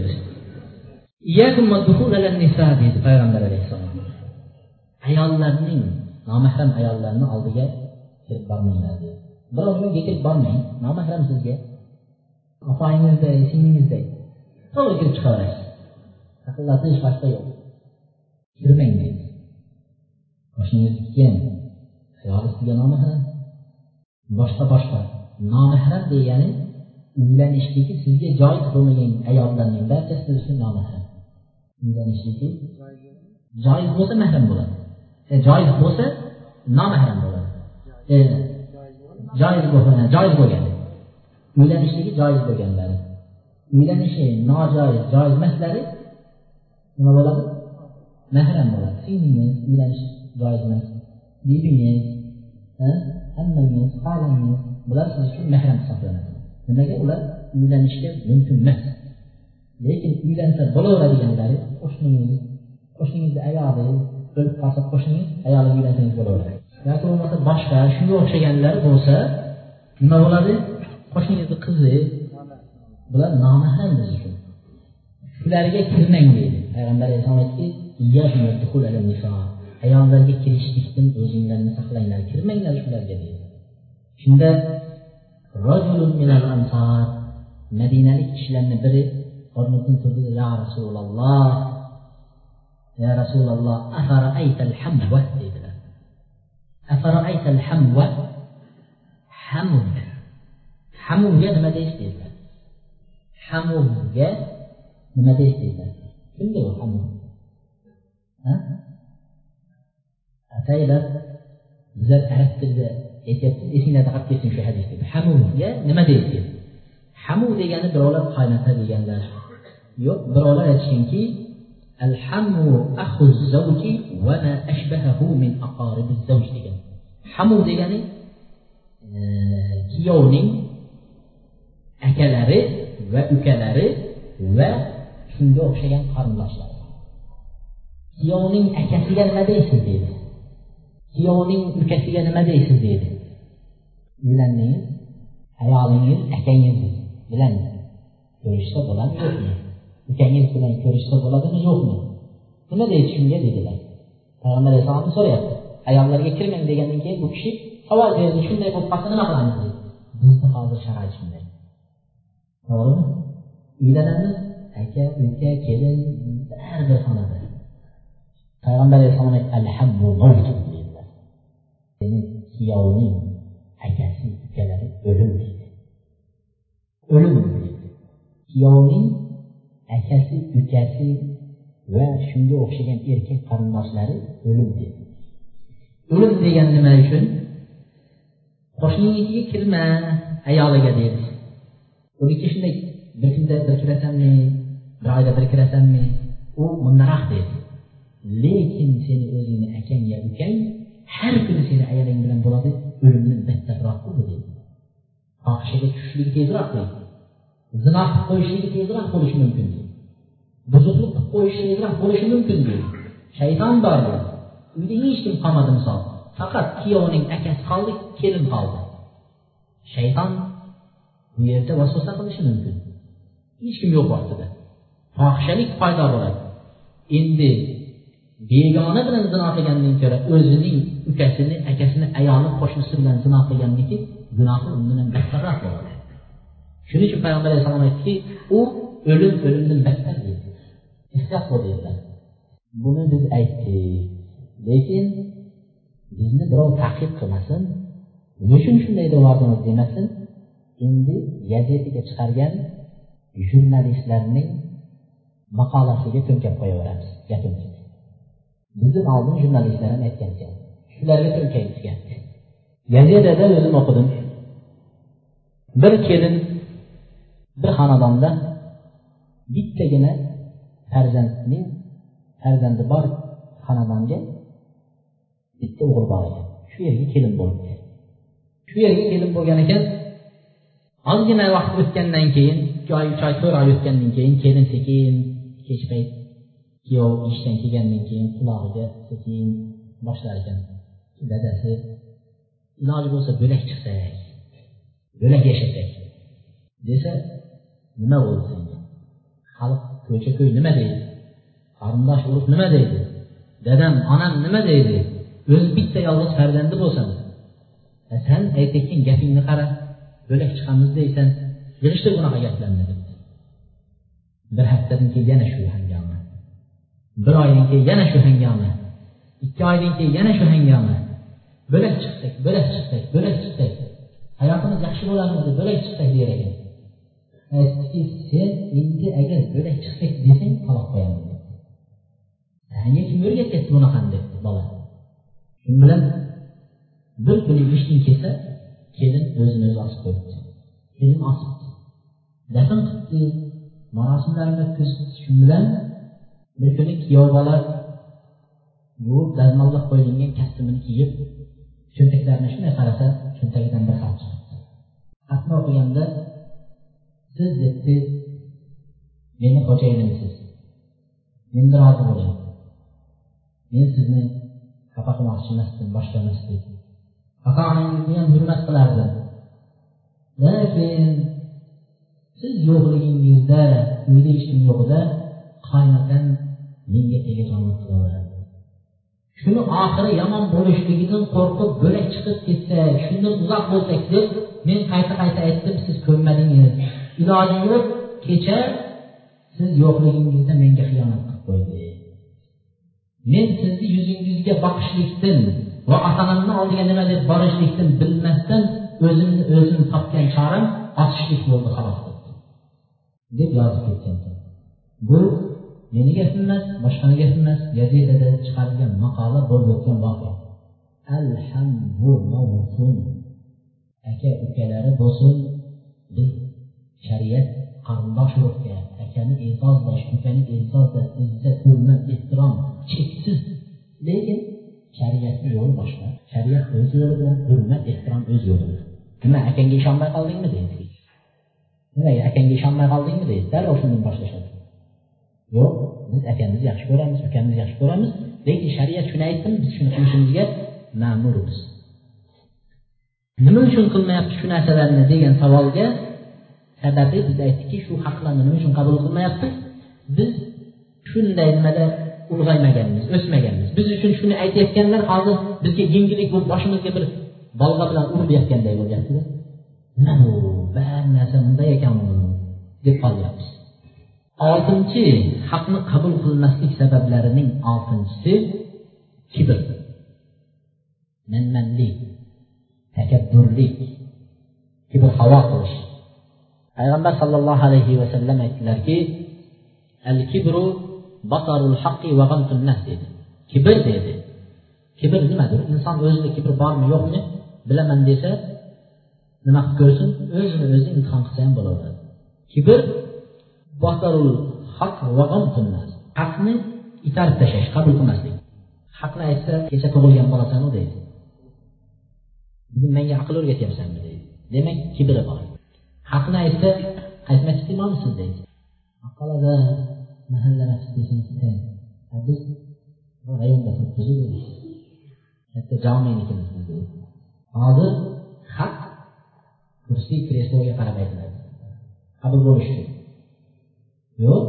[SPEAKER 1] deydi payg'ambar alayhissalom. Ayollarning nomahram ayollarni oldiga kirib bormanglar deydi. Birovga yetib bormang. Nomahram sizga. Opangizday singlingizday to'g'ri kirib chiqaverasiz. Taqillatish boshqa yo'q. Kirmang deydi qo'shningizniki ham ayoli sizga nomahram. Boshqa boshqa. Nomahram degani uylanishligi sizga joiz bo'lmagan ayollarning barchasi siz uchun nomahram. Uylanishligi joiz bo'lsa mahram bo'ladi. E, joiz bo'lsa nomahram bo'ladi. E, joiz bo'lgan joiz bo'lgan. Uylanishligi joiz bo'lganlari uylanishi nojoiz joiz emaslari nima bo'ladi? Mahram bo'ladi. Singlingiz uylanish joiz emas. Bibingiz hammangiz xolangiz bular siz uchun mahram hisoblanadi. Nimaga? Ular uylanishga mumkin emas. Lekin uylansa bo'laveradiganlari qo'shningiz qo'shningizni ayoli o'lib qolsa qo'shningiz ayoli uylansangiz bo'laveradi. Yoki bo'lmasa boshqa shunga o'xshaganlar bo'lsa nima bo'ladi? Qo'shningizni qizi bular nomahram biz uchun shularga kirmang deydi. Payg'ambar alayhissalom aytdiki ayollarga kirishlikdan o'zinglarni saqlanglar kirmanglar shularga deydi. Shunda madinalik kishilarni biri o'rnidan turdi ya rasululloh ya rasululloh dedilar أفرأيت الحمو؟ حمو حمو جد ما ديش ديزا حمو جد ما ديش ديزا كله حمو ها؟ أتايلا زاد عرفت اسمنا تغطي كيسن في حديث ديزا حمو جد ما ديش حمو ديجان برولا قاينة ديجان يو برولا يتشينكي الحمو ahu zavji va ma من min aqaribi zavj degan hamu degani kuyovning akalari va ukalari va shunga o'xshagan qarindoshlar kuyovning akasiga nima deysiz deydi kuyovning ukasiga nima deysiz deydi uylandingiz ayolingiz akangiz bilan ko'rishsa bo'ladimi yo'qmi ukangiz bilan ko'rishsa bo'ladimi? Yo'qmi? Nima deydi shunga dedilar. Payg'ambar alayhissalomni so'rayapti. Ayollarga kirmang degandan keyin bu kishi savol berdi shunday bo'lib qolsa nima qilamiz deydi bizni hozir sharoit shunday. To'g'rimi? Uylanamiz aka uka kelin har bir xonada. Payg'ambar alayhissalom dedilar. Seni kuyovning akasi ukalari o'lim deydi. O'lim deydi. Kuyovning akasi ukasi va shunga o'xshagan erkak qarindoshlari o'lim dedi. O'lim degani nima uchun? Qo'shninikiga kirma ayoliga deydi uniki shunday bir kunda bir kirasanmi bir oyda bir kirasanmi u mundaroq deydi lekin seni o'zingni akang yo ukang har kuni seni ayoling bilan bo'ladi o'limdan battarroq dedi. Deydi fohishaga tushishligi tezroq deydi zino qilib qo'yishligi tezroq bo'lishi mumkin. Deydi buzuqlik qilib qo'yishi tezroq bo'lishi mumkin deydi. Shayton bor bu. Uyda hech kim qolmadi misol. Faqat kuyovning akasi qoldi kelin qoldi. Shayton bu yerda vasvasa qilishi mumkin. Hech kim yo'q vaqtida fohishalik paydo bo'ladi. Endi begona bilan zino qilgandan ko'ra o'zining ukasini akasini ayoli qo'shnisi bilan zino qilganniki gunohi undan battarroq bo'ladi. Shuning uchun payg'ambar alayhissalom aytdiki u o'lim o'limdan battar deydi. Ehtiyot bo'l dedilar. Buni biz aytdik. Lekin bizni birov taqib qilmasin nima uchun shunday deyapmiz demasin endi gazetaga chiqargan jurnalistlarning maqolasiga to'nkab qo'yaveramiz gapimizni bizni oldin jurnalistlar ham aytgan ekan shularga to'nkaytgan gazetada o'zim o'qidim. Bir kelin bir xonadonda bittagina farzandning farzandi bor xonadonga bitta o'g'il bor ekan. Shu yerga kelin bo'libdi shu yerga kelin bo'lgan ekan ozgina vaqt o'tgandan keyin ikki oy uch oy to'rt oy o'tgandan keyin kelin sekin kech payt kuyov ishdan kelgandan keyin qulog'iga sekin boshlar ekan. Dadasi iloji bo'lsa bo'lak chiqsak bo'lak yashasak desa nima bo'ldi senga xalq ko'cha ko'y nima deydi? Qarindosh urug' nima deydi? Dadam onam nima deydi? O'zi bitta yolg'iz farzandi bo'lsam e, san aytayotgan gapingni qara bo'lak chiqamiz deysan. Yig'ishtir bunaqa gaplarni bir haftadan keyin yana shu hangoma bir oydan keyin yana shu hangoma ikki oydan keyin yana shu hangoma bo'lak chiqsak bo'lak chiqsak bo'lak chiqsak. Hayotimiz yaxshi bo'larmidi bo'lak chiqsak der ekan. Aytdiki sen endi agar bo'lak chiqsak desang taloq qo'yaman debdi. Sanga kim o'rgatyapti bunaqani? debdi bola. Shu bilan? Bir kuni eshikni kelsa kelin o'zini o'zi osib qo'yibdi. Kelin osibdi. Dafn qilibdi. Marosimlarni o'tkazibdi shu bilan bir kuni kuyov bola bu dazmollab qo'yilgan kostyumini kiyib cho'ntaklarini shunday qarasa cho'ntagidan bir xat chiqibdi. Xatni o'qiganda siz debdi meni xo'jayinimsiz menda rozi bo'ling men sizni xafa qilmoqchi emasdim boshqa emasdik ota onangizni ham hurmat qilardim. Lekin siz yo'qligingizda uyda hech kim yo'qida qaynotam menga tegajog'lik qilaveradi. Shuni oxiri yomon bo'lishligidan qo'rqib bo'lak chiqib ketsak shundan uzoq bo'lsak deb men qayta qayta aytdim siz ko'nmadingiz. Iloji yo'q kecha siz yo'qligingizda menga xiyonat qilib qo'ydi men sizni yuzingizga boqishlikdan va ota onamni oldiga nima deb borishlikdan bilmasdan o'zimni o'zim topgan choram otishlik bo'ldi xolos deb yozib ketgan bu meni gapim emas boshqani gapi emas gazetada chiqarilgan maqola bo'lib o'tgan voqea. Aka ukalari bo'lsin biz shariat qarindosh urug'ga akani e'zozlash ukani e'zozlash izzat hurmat ehtirom cheksiz. Lekin shariatni yo'li boshqa shariat o'z yo'li bilan hurmat ehtirom o'z yo'li bilan. Nima akangga ishonmay qoldingmi deydi. Nimaga akangga ishonmay qoldingmi deydi. Darrov shundan boshlashadi. Yo'q biz akamizni yaxshi ko'ramiz ukamizni yaxshi ko'ramiz. Lekin shariat shuni aytdimi biz shuni qilishimizga ma'murmiz. Nima uchun qilmayapti shu narsalarni degan savolga sababi biz aytdikki shu haqlarni nima uchun qabul qilmayapmiz? Biz shunday nimada ulg'aymaganmiz o'smaganmiz. Biz uchun shuni aytayotganlar hozir bizga yengillik bo'lib boshimizga bir bolg'a bilan urilayotganday bo'lyaptida. Nima bu bari narsa bunday ekan deb qolyapmiz oltinchi haqni qabul qilmaslik sabablarining oltinchisi kibr. Manmanlik takabburlik kibr havo qilish. Payg'ambar sollallohu alayhi vasallam aytdilarki al kibru basarul haqqi va nas dedi. Kibr dedi. Kibr nimadir? Inson o'zida kibr bormi yo'qmi bilaman desa nima qilib ko'rsin o'zini o'zi imtihon qilsa ham bo'laveradi. Kibr basarul haq va nas. Haqni itarib tashlash qabul qilmaslik. Haqni aytsa kecha tug'ilgan bolasanu deydi. Menga aql o'rgatyapsanmi? deydi. Demak kibri bor. Haqni aytsa aytmoqchi iste'molmisiz deydi. Maqolada biz katta jomenikimiz hozir haq kursiy kresloga qarab aytiladi qabul bo'lishi uchun yo'q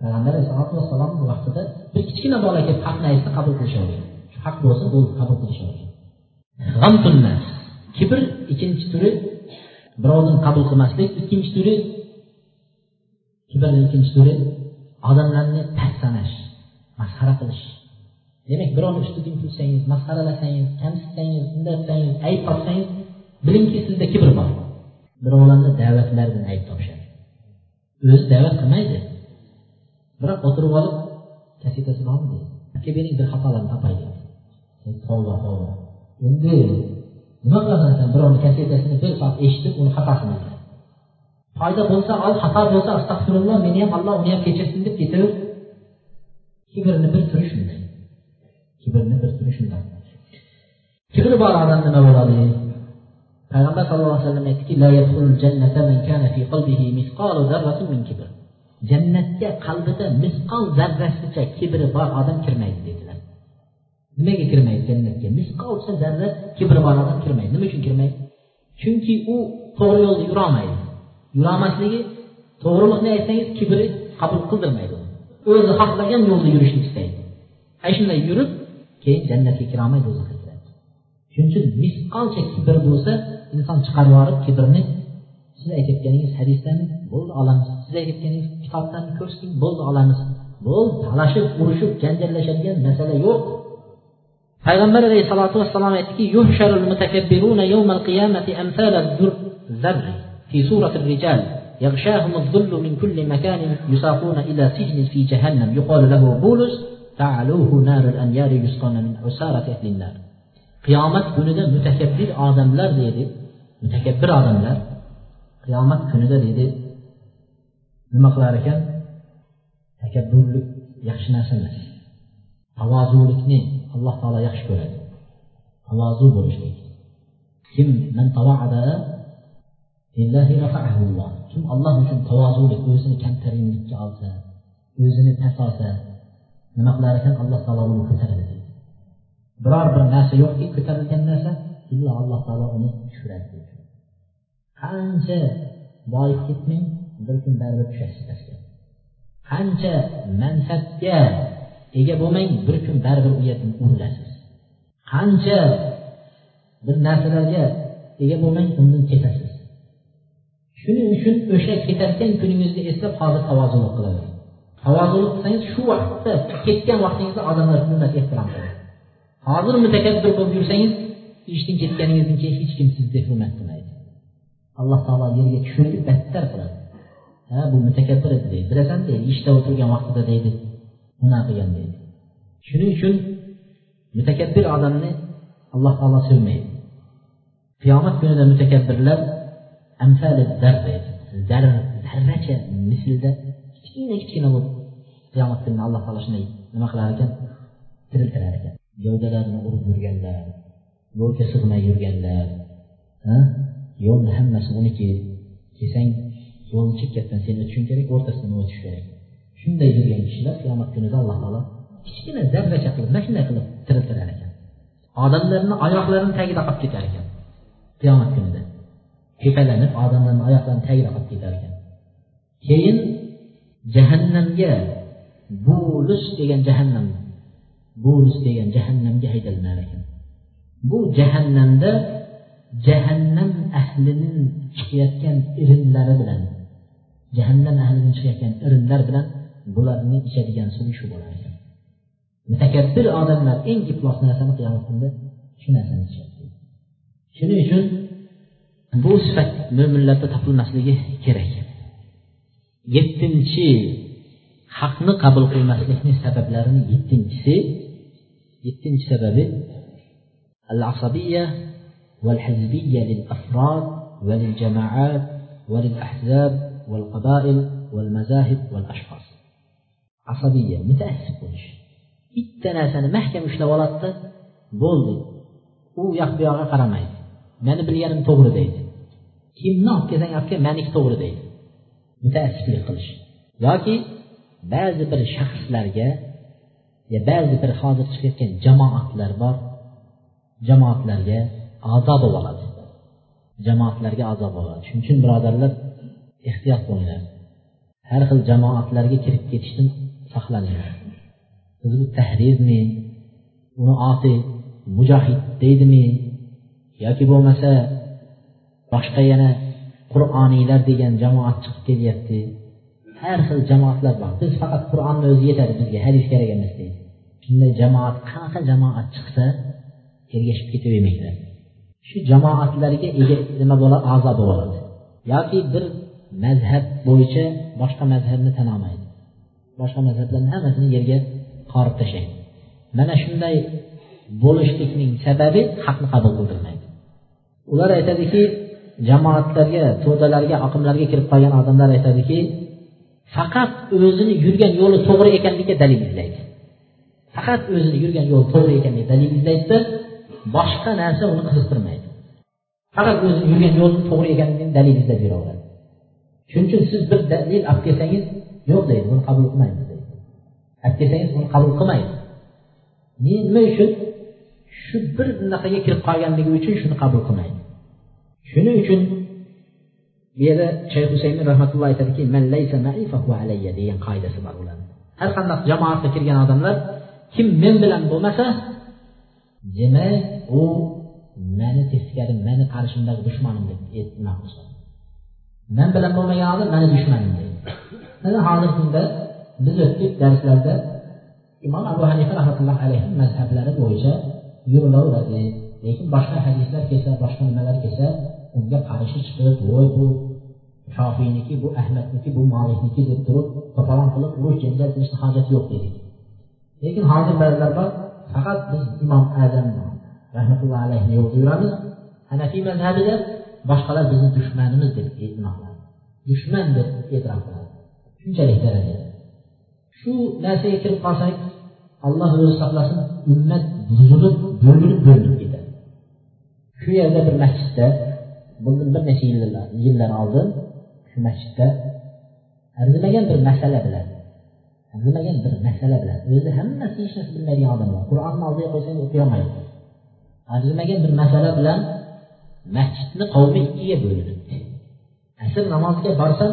[SPEAKER 1] payg'ambar alayhisalotu vassalom vaqtida bir kichkina bola kelib haqni aytsa qabul qilishavergan shu haq bo'lsa bo'ldi qabul qilishavergan g'amtunnas kibr ikkinchi turi birovni qabul qilmaslik ikkinchi turi kibrni ikkinchi turi odamlarni past sanash masxara qilish. Demak birovni ustidan kulsangiz masxaralasangiz kamsitsangiz bunday qilsangiz ayb topsangiz bilingki sizda kibr bor. Birovlarni da'vatlaridan ayb topishadi. O'zi da'vat qilmaydi. Biroq o'tirib olib kasetasi bormi deydi aka bering bir xatolarni topay deydi endi nima qilasan san birovni kasetasini bir soat eshitib uni xatosini foyda bo'lsa ol xato bo'lsa astag'firulloh meni ham alloh uni ham kechirsin deb ketaver kibrni bir turi shunday. Kibrni bir turi shunday. Kibri bor odam nima bo'ladi? Payg'ambar sallallohu alayhi vasallam aytdiki jannatga qalbida misqol zarrasicha kibri bor odam kirmaydi dedilar nimaga kirmaydi jannatga? Misqolcha zarra kibr bor kirmaydi. Nima uchun kirmaydi? Chunki u to'g'ri yo'lda yurolmaydi. Yurolmasligi to'g'riliqni aytsangiz kibri qabul qildirmaydi o'zi xohlagan yo'lda yurishni istaydi. Ana shunday yurib keyin jannatga kirolmay do'zaxga kiradi shuning uchun misqolcha kibr bo'lsa inson chiqarib yuborib kibrni siz aytayotganingiz hadisdami bo'ldi olamiz. Siz aytayotganingiz kitobdan ko'rsin bo'ldi olamiz. Bo'ldi talashib urushib janjallashadigan masala yo'q. Payg'ambar alayhissalotu vassalom aytdiki في سورة الرجال يغشاهم الظل من كل مكان يساقون إلى سجن في جهنم يقال له بولس تعالوه نار الأنيار يسقون من عسارة أهل النار qiyomat kunida mutakabbir odamlar deydi mutakabbir odamlar qiyomat kunida deydi nima qilar ekan takabburlik yaxshi narsa emas tavozulikni alloh taolo yaxshi ko'radi tavozu bo'lishlik kim kim alloh uchun tavozulik o'zini kamtarinlikka olsa o'zini past olsa nima qilar ekan alloh taolo uni ko'taradi biror bir narsa yo'qki ko'tarilgan narsa illo alloh taolo uni tushiradi qancha boyib ketmang bir kun baribir tushasiz pastga qancha mansabga ega bo'lmang bir kun baribir u yerdan urilasiz. Qancha bir narsalarga ega bo'lmang undan ketasiz. Shuning uchun o'sha ketayotgan kuningizni eslab hozir tavozunlik qilavering tavozunlik qilsangiz shu vaqtda ketgan vaqtingizda odamlar hurmat ehtirom qiladi hozir mutakabbir bo'lib yursangiz ishdan ketganingizdan keyin hech kim sizni hurmat qilmaydi. Alloh taolo yerga tushirib battar qiladi. Ha bu mutakabbir edi deydi bilasan deydi ishda o'tirgan vaqtida deydi. Gunoh qilgan deydi. Shuning uchun mutakabbir odamni alloh taolo sevmaydi. Qiyomat kunida mutakabbirlar zarracha mislda kichkina kichkina bo'lib qiyomat kunida alloh taolo shunday nima qilar ekan? Tiriltirar ekan. Gavdalarini urib yurganlar yo'lga sig'may yurganlar yo'lni hammasi uniki. Kelsang yo'lni chekkasidan sen o'tishing kerak o'rtasidan o'tish kerak? Shunday yurgan kishilar qiyomat kunida alloh taolo kichkina zarracha qilib mana shunday qilib tiriltirar ekan. Odamlarni oyoqlarini tagida qolib ketar ekan qiyomat kunida. Tepalanib odamlarni oyoqlarini tagida qolib ketar ekan. Keyin jahannamga bulus degan jahannam bulus degan jahannamga haydalinar ekan. Bu jahannamda jahannam ahlining chiqayotgan irinlari bilan jahannam ahlining chiqayotgan irinlar bilan bularning ichadigan suvi shu bo'lar ekan mutakabbir odamlar eng iflos narsani qiyomat kunida shu narsani ichadi shuning uchun bu sifat mo'minlarda topilmasligi kerak yettinchi haqni qabul qilmaslikni sabablarini yettinchisi yettinchi sababi al asabiya والحزبية للأفراد وللجماعات وللأحزاب والقبائل والمذاهب والأشخاص asabiya mutaassib bo'lish. Bitta narsani mahkam ushlab oladida bo'ldi. U yoq bu yog'iga qaramaydi. Mani bilganim to'g'ri deydi. Kimni olib kelsang olib kel maniki to'g'ri deydi. Mutaassiblik qilish. Yoki ba'zi bir shaxslarga yo ba'zi bir hozir chiqayotgan jamoatlar bor. Jamoatlarga a'zo bo'lib oladi. Jamoatlarga azob bo'ladi shuning uchun birodarlar ehtiyot bo'linglar. Har xil jamoatlarga kirib ketishdan biz bu tahrirmi uni oti mujohid deydimi yoki bo'lmasa boshqa yana qur'oniylar degan jamoat chiqib kelyapti. Har xil jamoatlar bor. Biz faqat qur'onni o'zi yetadi bizga hadis kerak emas deydi. Shunday jamoat qanaqa jamoat chiqsa ergashib ketavermanglar shu jamoatlarga ega nima bo'ladi a'zo bo'ladi. Yoki bir mazhab bo'yicha boshqa mazhabni tan olmaydi boshqa mazhablarni hammasini yerga qorib tashlaydi mana shunday bo'lishlikning sababi haqni qabul qildirmaydi. Ular aytadiki jamoatlarga to'dalarga oqimlarga kirib qolgan odamlar aytadiki faqat o'zini yurgan yo'li to'g'ri ekanligiga dalil izlaydi. Faqat o'zini yurgan yo'li to'g'ri ekanligiga dalil izlaydida boshqa narsa uni qiziqtirmaydi. Faqat o'zini yurgan yo'li to'g'ri ekanligini dalil izlab yuraveradi. Shuning uchun siz bir dalil olib kelsangiz yo'q deydi buni qabul qilmaymiz deydi. Olib kelsangiz buni qabul qilmaydi. Nima uchun? Shu bir bunaqaga kirib qolganligi uchun shuni qabul qilmaydi. Shuning uchun bu yerda shayx husaymin rahmatulloh aytadiki degan qoidasi bor ularni har qanday jamoatga kirgan odamlar kim men bilan bo'lmasa demak u mani teskari mani qarshimdagi dushmanim deb e'tinoq qilishadi Mən belə olmayanı mənə düşmənimdir. Yəni hazırkində biz ötdük dərslərdə İmam Əbu Hənifə rəhmətullah əleyhin məzhəbləri boyunca yürürlədi. Lakin başqa hədislər keçsə, başqa nimələr keçsə, onda qarşı çıxıb, "Voy bu Şafiyiniki, bu Əhmədniki, bu Malikniki" deyib durub topalan qılıb bu gəncə deyirsə hacət yox dedik. Lakin hazır bəzilər var, faqat biz İmam Əzəm rəhmətullah əleyhinə yol duyuramız. Hənəfi məzhəbi də boshqalar bizni dushmanimiz deb e'tinoqladi dushman deb e'tirof qiladi. Shunchalik darajada shu narsaga kirib qolsak alloh o'zi saqlasin ummat buzilib bo'linib bo'linib ketadi. Shu yerda bir masjidda bundan bir necha yillar yillar oldin shu masjidda arzimagan bir masala bilan arzimagan bir masala bilan o'zi hammasi hech narsa bilmaydigan odamlar qur'onni oldiga qo'ysangiz o'qiy olmaydi arzimagan bir masala bilan masjidni qavmi ikkiga bo'linibdi eh, asr namoziga borsam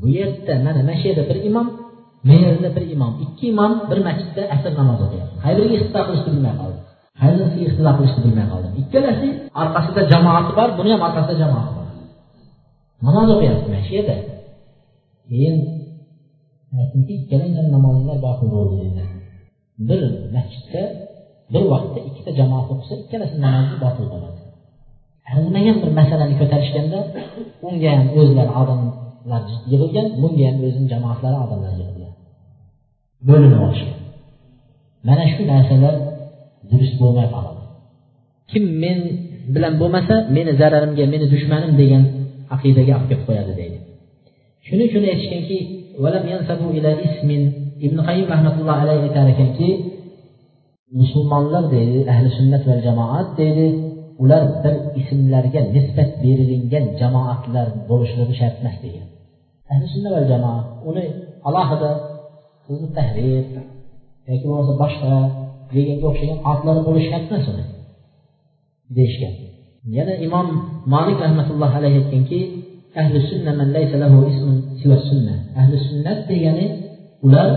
[SPEAKER 1] bu yerda mana mana shu yerda bir imom mana yerda bir imom ikki imom bir masjidda asr namozi o'qiyapti. Qaybiriga ixtido qilishni bilmay qoldim. Qaynisiga ixtilo qilishni bilmay qoldim. Ikkalasi orqasida jamoati bor buni ham orqasida jamoati bor. Namoz o'qiyapti mana shu yerda. Keyin aytdimki ikkalanglar namozinglar botil bo'ldi dedilar bir masjidda bir vaqtda ikkita jamoat o'qisa ikkalasi namozi botil bo'ladi. Tanimagan bir masalani ko'tarishganda unga ham o'zlari odamlar yig'ilgan bunga ham o'zini jamoatlari odamlar yig'ilgan. Bo'linib olishgan. Mana shu narsalar durust bo'lmay qoladi. Kim men bilan bo'lmasa meni zararimga meni dushmanim degan aqidaga olib kelib qo'yadi deydi. Shuning uchun aytishganki ibn qayim rahmatullohi alayhi aytar ekanki musulmonlar deydi ahli sunnat va jamoat deydi ular bir ismlarga nisbat berilingan jamoatlar bo'lishligi shart emas degan ahli sunna va jamoa uni alohida hizb tahrir yoki bo'lmasa boshqa deganga o'xshagan otlar bo'lishi shart emas uni deyishgan. Yana imom molik rahmatullohi alayhi aytganki ahli sunna man laysa lahu ismun siva sunna. Ahli sunnat degani ular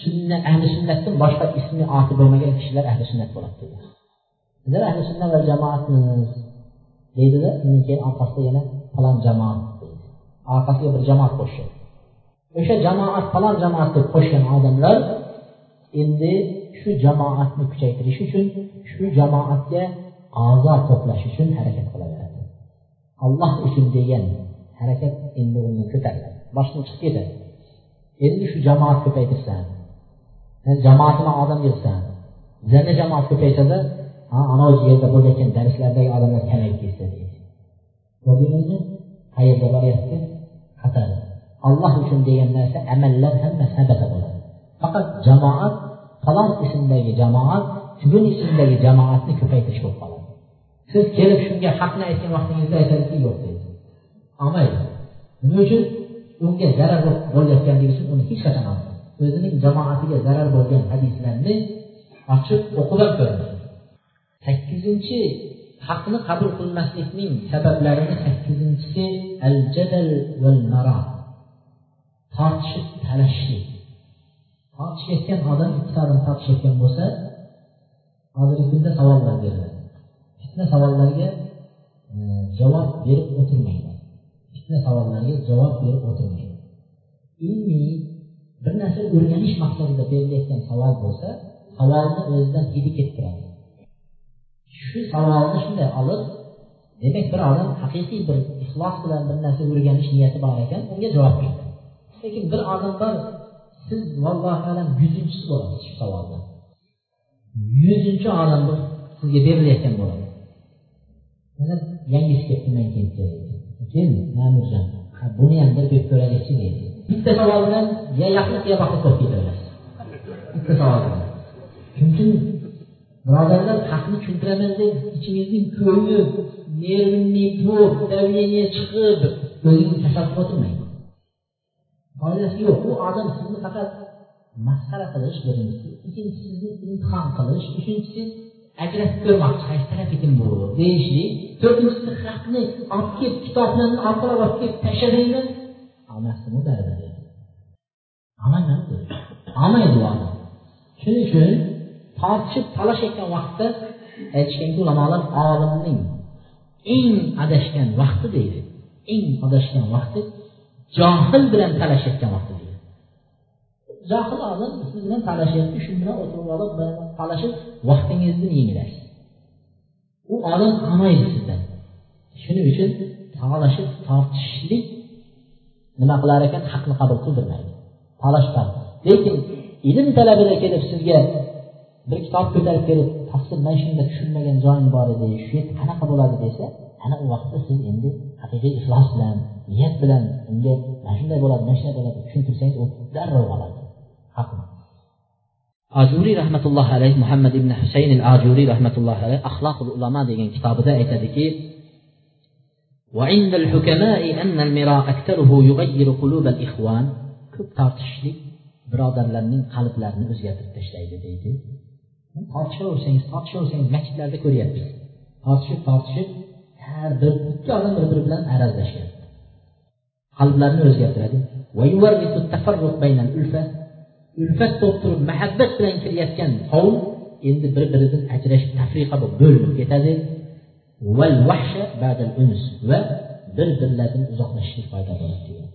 [SPEAKER 1] sunna ahli sunnatdan boshqa ismi oti bo'lmagan kishilar ahli sunnat bo'ladi dedi bizlar ahli sunna va jamoatmiz deydida undan keyin orqasida yana falon jamoat deydi orqasiga bir jamoat qo'shishadi o'sha jamoat falon jamoat deb qo'shgan odamlar endi shu jamoatni kuchaytirish uchun shu jamoatga a'zo to'plash uchun harakat qilaveradi alloh uchun degan harakat endi undan ko'tariladi boshdan chiqib ketadi endi shu jamoat ko'paytirsan jamoatini odam yig'san bizlarni jamoat ko'paysada anavi yerda bo'layotgan darslardagi odamlar kamayib ketsa deydi. Ko'rdingizmi qayerga boryapti? Xatar alloh uchun degan narsa amallar hammasi habata bo'ladi. Faqat jamoat falon ismdagi jamoat bugun ismdagi jamoatni ko'paytirish bo'lib qoladi. Siz kelib shunga haqni aytgan vaqtingizda aytadiki yo'q deydi. Olmaydi. Nima uchun? Unga zarar bo'layotganligi uchun uni hech qachon olmaydi. O'zining jamoatiga zarar bo'lgan hadislarni ochib o'qib ham ko'rmaydi sakkizinchi haqni qabul qilmaslikning sabablarini sakkizinchisi al jadal val maro tortishib talashishlik tortishayotgan odam ikkita odam tortishayotgan bo'lsa hozirgi kunda savollar beriladi. Fitna savollarga e, javob berib o'tirmaydi. Fitna savollarga javob berib o'tirmaydi. Ilmiy bir narsa o'rganish maqsadida berilayotgan savol bo'lsa savolni o'zidan hidi kettiradi. Shu savolni shunday olib demak bir odam haqiqiy bir ixlos bilan bir narsa o'rganish niyati bor ekan unga javob berdi. Lekin bir odam bor siz vallohu alam yuzinchisi bo'lasiz shu savolda. Yuzinchi odam bu sizga berilayotgan bo'ladi. Mana yangisi kelibdi man keyin ma'murjon. Buni ham bir berib ko'raylikchi deydi. Bitta savol bilan ya yaxlit ya baxlit bo'lib ketaverasiz bitta savol bilan. Shuning uchun birodarlar haqni tushuntiraman deb ichingizning ko'yib nervniy to'p давление chiqib o'zingizni tashlab o'tirmang foydasi yo'q. U odam sizni faqat masxara qilish birinchisi ikkinchisi sizni imtihon qilish uchinchisi ajratib ko'rmoqchi qaysi taraf ekan bu deyishlik to'rtinchisi haqni olib kelib kitoblarni orqalab olib kelib tashladingmi olmasdimi baribir olmayman olmaydi u odam. Shuning uchun tortishib talashayotgan vaqtda aytishganki ulamolar olimning eng adashgan vaqti deydi. Eng adashgan vaqti johil bilan talashayotgan vaqti deydi. Johil olim siz bilan talashyapti shu bilan o'tirib olib talashib vaqtingizni yengillaysiz u olim olmaydi sizdan. Shuning uchun talashib tortishishlik nima qilar ekan haqni qabul qildirmaydi. Talashdan lekin ilm talabida kelib sizga bir kitob ko'tarib kelib tafsir mana shunda tushunmagan joyim bor edi shu yerda qanaqa bo'ladi desa ana u vaqtda siz endi haqiqiy ixlos bilan niyat bilan unga mana shunday bo'ladi mana shunday bo'ladi tushuntirsangiz u darrov oladi haqni ajuriy rahmatullohi alayh muhammad ibn husayn al ajuriy rahmatullohi alayh axloqul ulamo degan kitobida aytadiki وعند الحكماء أن المراء أكثره يغير قلوب الإخوان ko'p tortishishlik birodarlarning qalblarini o'zgartirib tashlaydi deydi tortishaversangiz tortishaversangiz masjidlarda ko'ryapmiz. Tortishib tortishib har bir ikki odam bir biri bilan arazlashgan. Qalblarni o'zgartiradi. Ulfat bo'lib turib muhabbat bilan kirayotgan qavm endi bir biridan ajrashib tafriqa bo'lib bo'linib ketadi. Va bir birlaridan uzoqlashishlik paydo bo'ladi degan.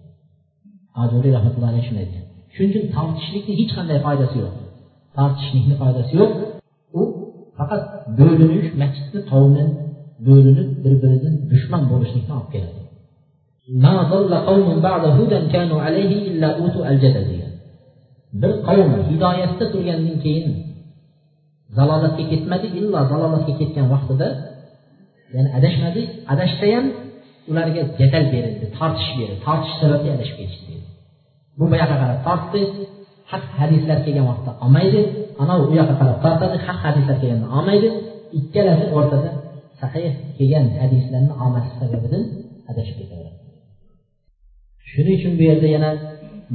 [SPEAKER 1] Ajuriy rahmatullohi alayhi shunday degan. Shuning uchun tortishlikni hech qanday foydasi yo'q. Tortishlikni foydasi yo'q. U faqat bo'linish masjidni qavmi bo'linib bir biridan dushman bo'lishlikni olib keladi. Bir qavm hidoyatda turgandan keyin zalolatga ketmadi illo zalolatga ketgan vaqtida ya'ni adashmadi adashsa ham ularga jadal berildi tortish berildi tortish sababli adashib ketishdi bu buyoqqa qarab tortdi haq hadislar kelgan vaqtda olmaydi. Anavi u yoqqa qarab tortadi haq hadislar kelganda olmaydi. Ikkalasi o'rtada sahih kelgan hadislarni olmaslik sababidan adashib ketaveradi. Shuning uchun bu yerda yana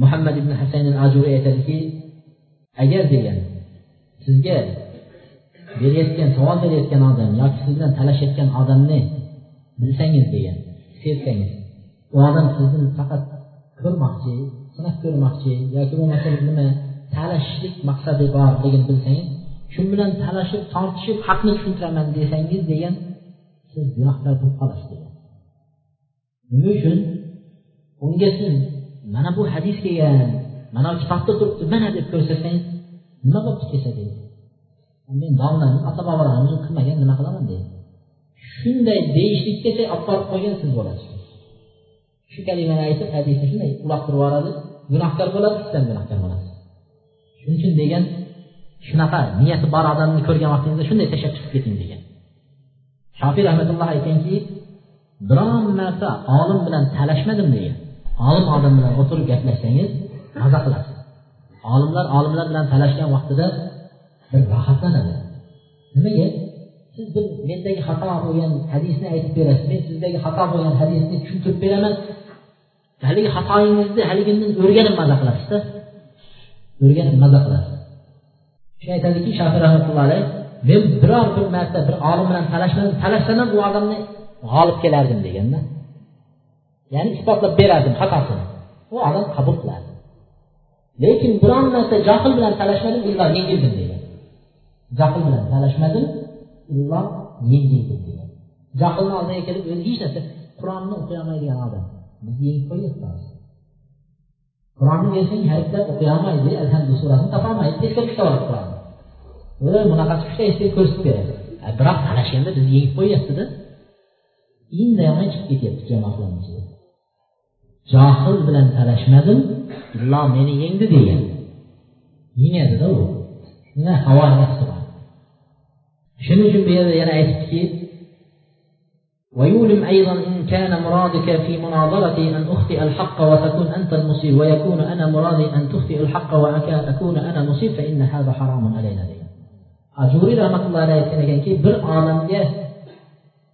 [SPEAKER 1] muhammad ibn hasan ajuriy aytadiki agar degan sizga berayotgan savol berayotgan odam yoki siz bilan talashayotgan odamni bilsangiz degan sezsangiz u odam sizni faqat ko'rmoqchi sinab ko'rmoqchi yoki bo'lmasa nima talashishlik maqsadi borligini bilsangiz shu bilan talashib tortishib haqni tushuntiraman desangiz degan siz gunohkor bo'lib qolasiz degan. Nima uchun? Unga siz mana bu hadis kelgan mana kitobda turibdi mana deb ko'rsatsangiz nima bo'libdi kelsa deydi. Men domlamni ota bobolarimiz qilmagan nima qilaman? deydi. Shunday deyishlikkacha olib borib qo'ygan siz bo'lasiz. Shu kalimani aytib hadisni shunday uloqtirib yuboradi. Gunohkor bo'ladi siz gunohkor bo'lasiz. Shuning uchun degan shunaqa niyati bor odamni ko'rgan vaqtingizda shunday tashlab chiqib keting degan. Shofiy rahmatulloh aytganki biron marta olim bilan talashmadim degan. Olim odam bilan o'tirib gaplashsangiz maza qilasiz. Olimlar olimlar bilan talashgan vaqtida bir rohatlanadi nimaga? Siz bir mendagi xato bo'lgan hadisni aytib berasiz. Men sizdagi xato bo'lgan hadisni tushuntirib beraman. Haligi xatoyingizni haligindan o'rganib maza qilasizda. O'rganib maza qiladi? Shuni aytadiki shofiy rahmatullohi alayh men biror bir marta bir olim bilan talashmadim talashsam ham u odamni g'olib kelardim deganda ya'ni isbotlab berardim xatosini. U odam qabul qilardi lekin biron marta johil bilan talashmadim illo yengildim degan. Johil bilan talashmadim illo yengildim degan. Johilni oldiga kelib o'zi hech narsa qur'onni o'qiy olmaydigan odam. Bizni yengib qo'yyapti hozir qur'onni bersang hayitda o'qiyamaydi alhamdu surasini topolmaydi tezkor kitob qur'onni e bunaqasi kuchda eslatib ko'rsatib beradi biroq talashganda bizni yengib qo'yyaptida. Indamay chiqib ketyapti jamoatlarni ichida johil bilan talashmadim illo meni yengdi degan. Yengadida u. Havo shuning uchun bu yerda yana aytibdiki كان مرادك في مناظرتي أن أخطئ الحق وتكون أنت المصيب ويكون أنا مرادي أن تخطئ الحق وأكون أنا مصيب فإن هذا حرام علينا. دين أجوري لما قلت الله لا يتنك أنك بر آمن يه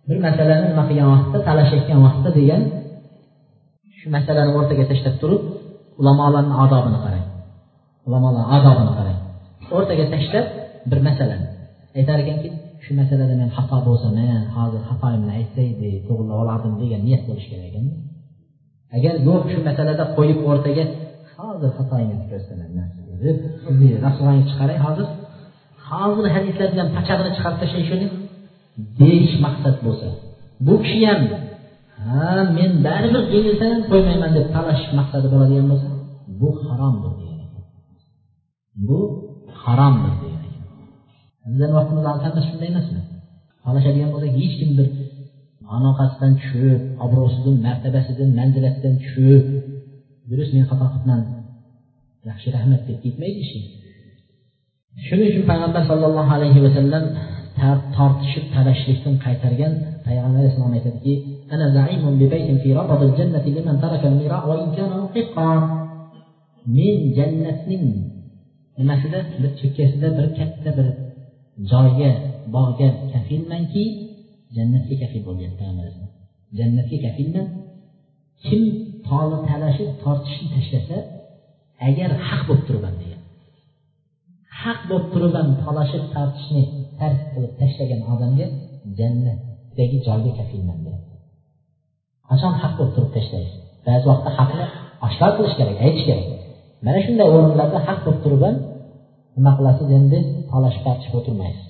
[SPEAKER 1] بر مثلا ما في وقت تعالى شكيا وقت ديان. شو مثلا ورتك تشتكترو ولما لن عذاب نقرأ ولما لن عذاب نقرأ ورتك تشتك بر مثلا. أي تارك أنك shu masalada men xato bo'lsam hozir xatoyimni aytsaydi to'g'irlab olardim degan niyat bo'lishi kerak ekan agar yo'q shu masalada qo'yib o'rtaga hozir xatoyingizni ko'rsataman sizni rasvoyingizni chiqaray hozir hozir hadislar bilan pachag'ini chiqarib tashlay shuni deyish maqsad bo'lsa bu kishi ham ha men baribir yengilsa ham qo'ymayman deb talashish maqsadi bo'ladigan bo'lsa bu haromdir bu haromdir degan ekan bizani vaqtimizda albatta shunday emasmi? Talashadigan bo'lsak hech kim bir aloqasidan tushib obro'sidan martabasidan manzilatidan tushib durust men xato qilibman. Yaxshi rahmat deb ketmaydi ishi. Shuning uchun payg'ambar sollallohu alayhi vasallam tortishib talashlikdan qaytargan payg'ambar alayhissalom aytadiki men jannatning nimasida bir chekkasida bir katta bir joyga bog'ga kafilmanki jannatga kafil bo'lyapti jannatga kafilman kim toli talashib tortishni tashlasa agar haq bo'lib turibman degan. Haq bo'lib turibman talashib tortishni tark qilib tashlagan odamga jannatdagi joyga kafilman deyapti qachon haq bo'lib turib tashlaysiz ba'zi vaqtda haqni oshkor qilish kerak aytish kerak. Mana shunday o'rinlarda haq bo'lib turib ham nima qilasiz endi? Talashib tortishib o'tirmaysiz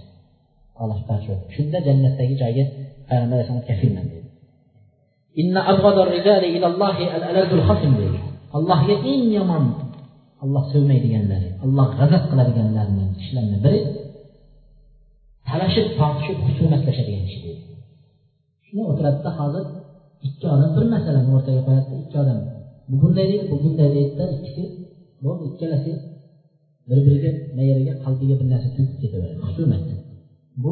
[SPEAKER 1] talash tortishib shunda jannatdagi joyga payg'ambar alayhisalom kafilman dedi. Allohga eng yomon olloh sevmaydiganlari olloh g'azab qiladiganlarning kishilarni biri talashib tortishib husumatlashadigan kishi deydi shunda o'tiradida hozir ikki odam bir masalani o'rtaga qo'yadida ikki odam bu bunday deydi bu bunday deydida ikkisi bo'ldi ikkalasi bir biriga mayeriga qalbiga bir narsa tuyqib ketaveradi. Husumat bu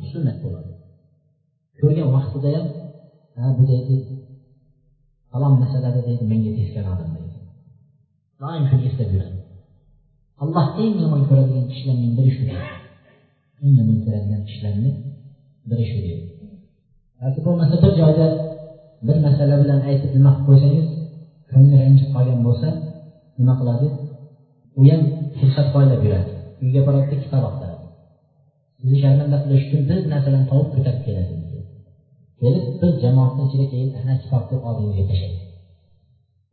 [SPEAKER 1] husumat bo'ladi. Ko'rgan vaqtida ham ha bu deydi falon masalada deydi menga teskari odam deydi. Doim shuni eslab yuradi. Alloh eng yomon ko'radigan kishilarning biri shu eng yomon ko'radigan kishilarni biri shu deydi. Yoki bo'lmasa bir joyda bir masala bilan aytib nima qilib qo'ysangiz ko'ngli ranjib qolgan bo'lsa nima qiladi? U ham fursat poylab yuradi. Uyga boradida kitob ag'daradi sizni sharmanda qilish uchun bir narsalarni topib ko'tarib keladi. Kelib bir jamoatni ichiga keyin ana kitobni oldingizga tashlaydi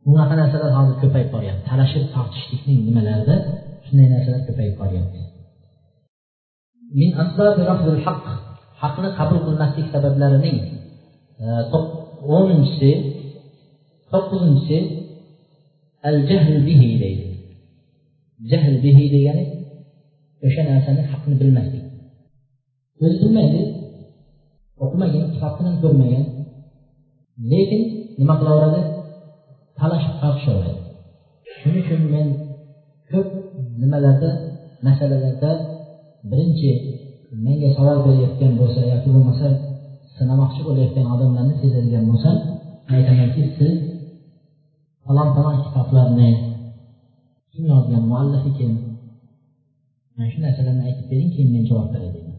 [SPEAKER 1] bunaqa narsalar hozir ko'payib boryapti. Talashib tortishlikning nimalarida shunday narsalar ko'payib boryapti. Min haq. Haqni qabul qilmaslik sabablarining e, o'ninchisi to'qqizinchisi al jahl bihi deydi. Jahl bihi degani o'sha narsani haqni bilmaslik o'zi bilmaydi o'qimagan kitobni ham ko'rmagan. Lekin nima qilaveradi talashib tortishaveradi shuning uchun men ko'p nimalarda masalalarda birinchi menga savol berayotgan bo'lsa yoki bo'lmasa sinamoqchi bo'layotgan odamlarni sezadigan bo'lsam aytamanki siz falon falon kitoblarni kim yozgan? Muallifi kim? Mana shu narsalarni aytib bering keyin men javob beray deyman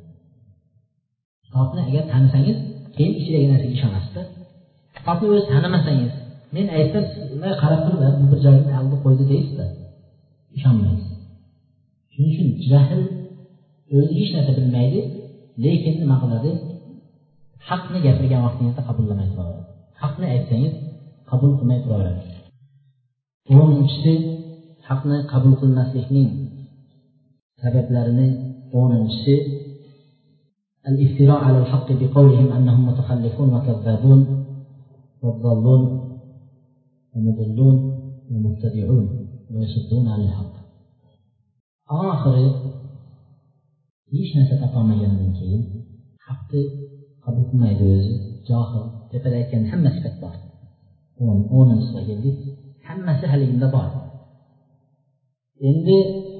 [SPEAKER 1] kitobni agar tanisangiz keyin ichidagi narsaga ishonasizda. Kitobni o'zi tanimasangiz men aytsam unday qarab turib bu bir joyini aldi qo'ydi deysizda ishonmaysiz. Shuning uchun jahl o'zi hech narsa bilmaydi lekin nima qiladi? Haqni gapirgan vaqtingizda qabullamay turaveradi haqni aytsangiz qabul qilmay turaveradi. O'ninchisi haqni qabul qilmaslikning sabablarini o'ninchisi الافتراء على الحق بقولهم انهم متخلفون وكذابون وضالون ومضلون ومبتدعون ويصدون عن الحق اخر ليش نسيت اطعم من كين حق قبل ما يدوز جاهل كيف لا كان حمس كتبه ونصف يدي حمس أهل النبات endi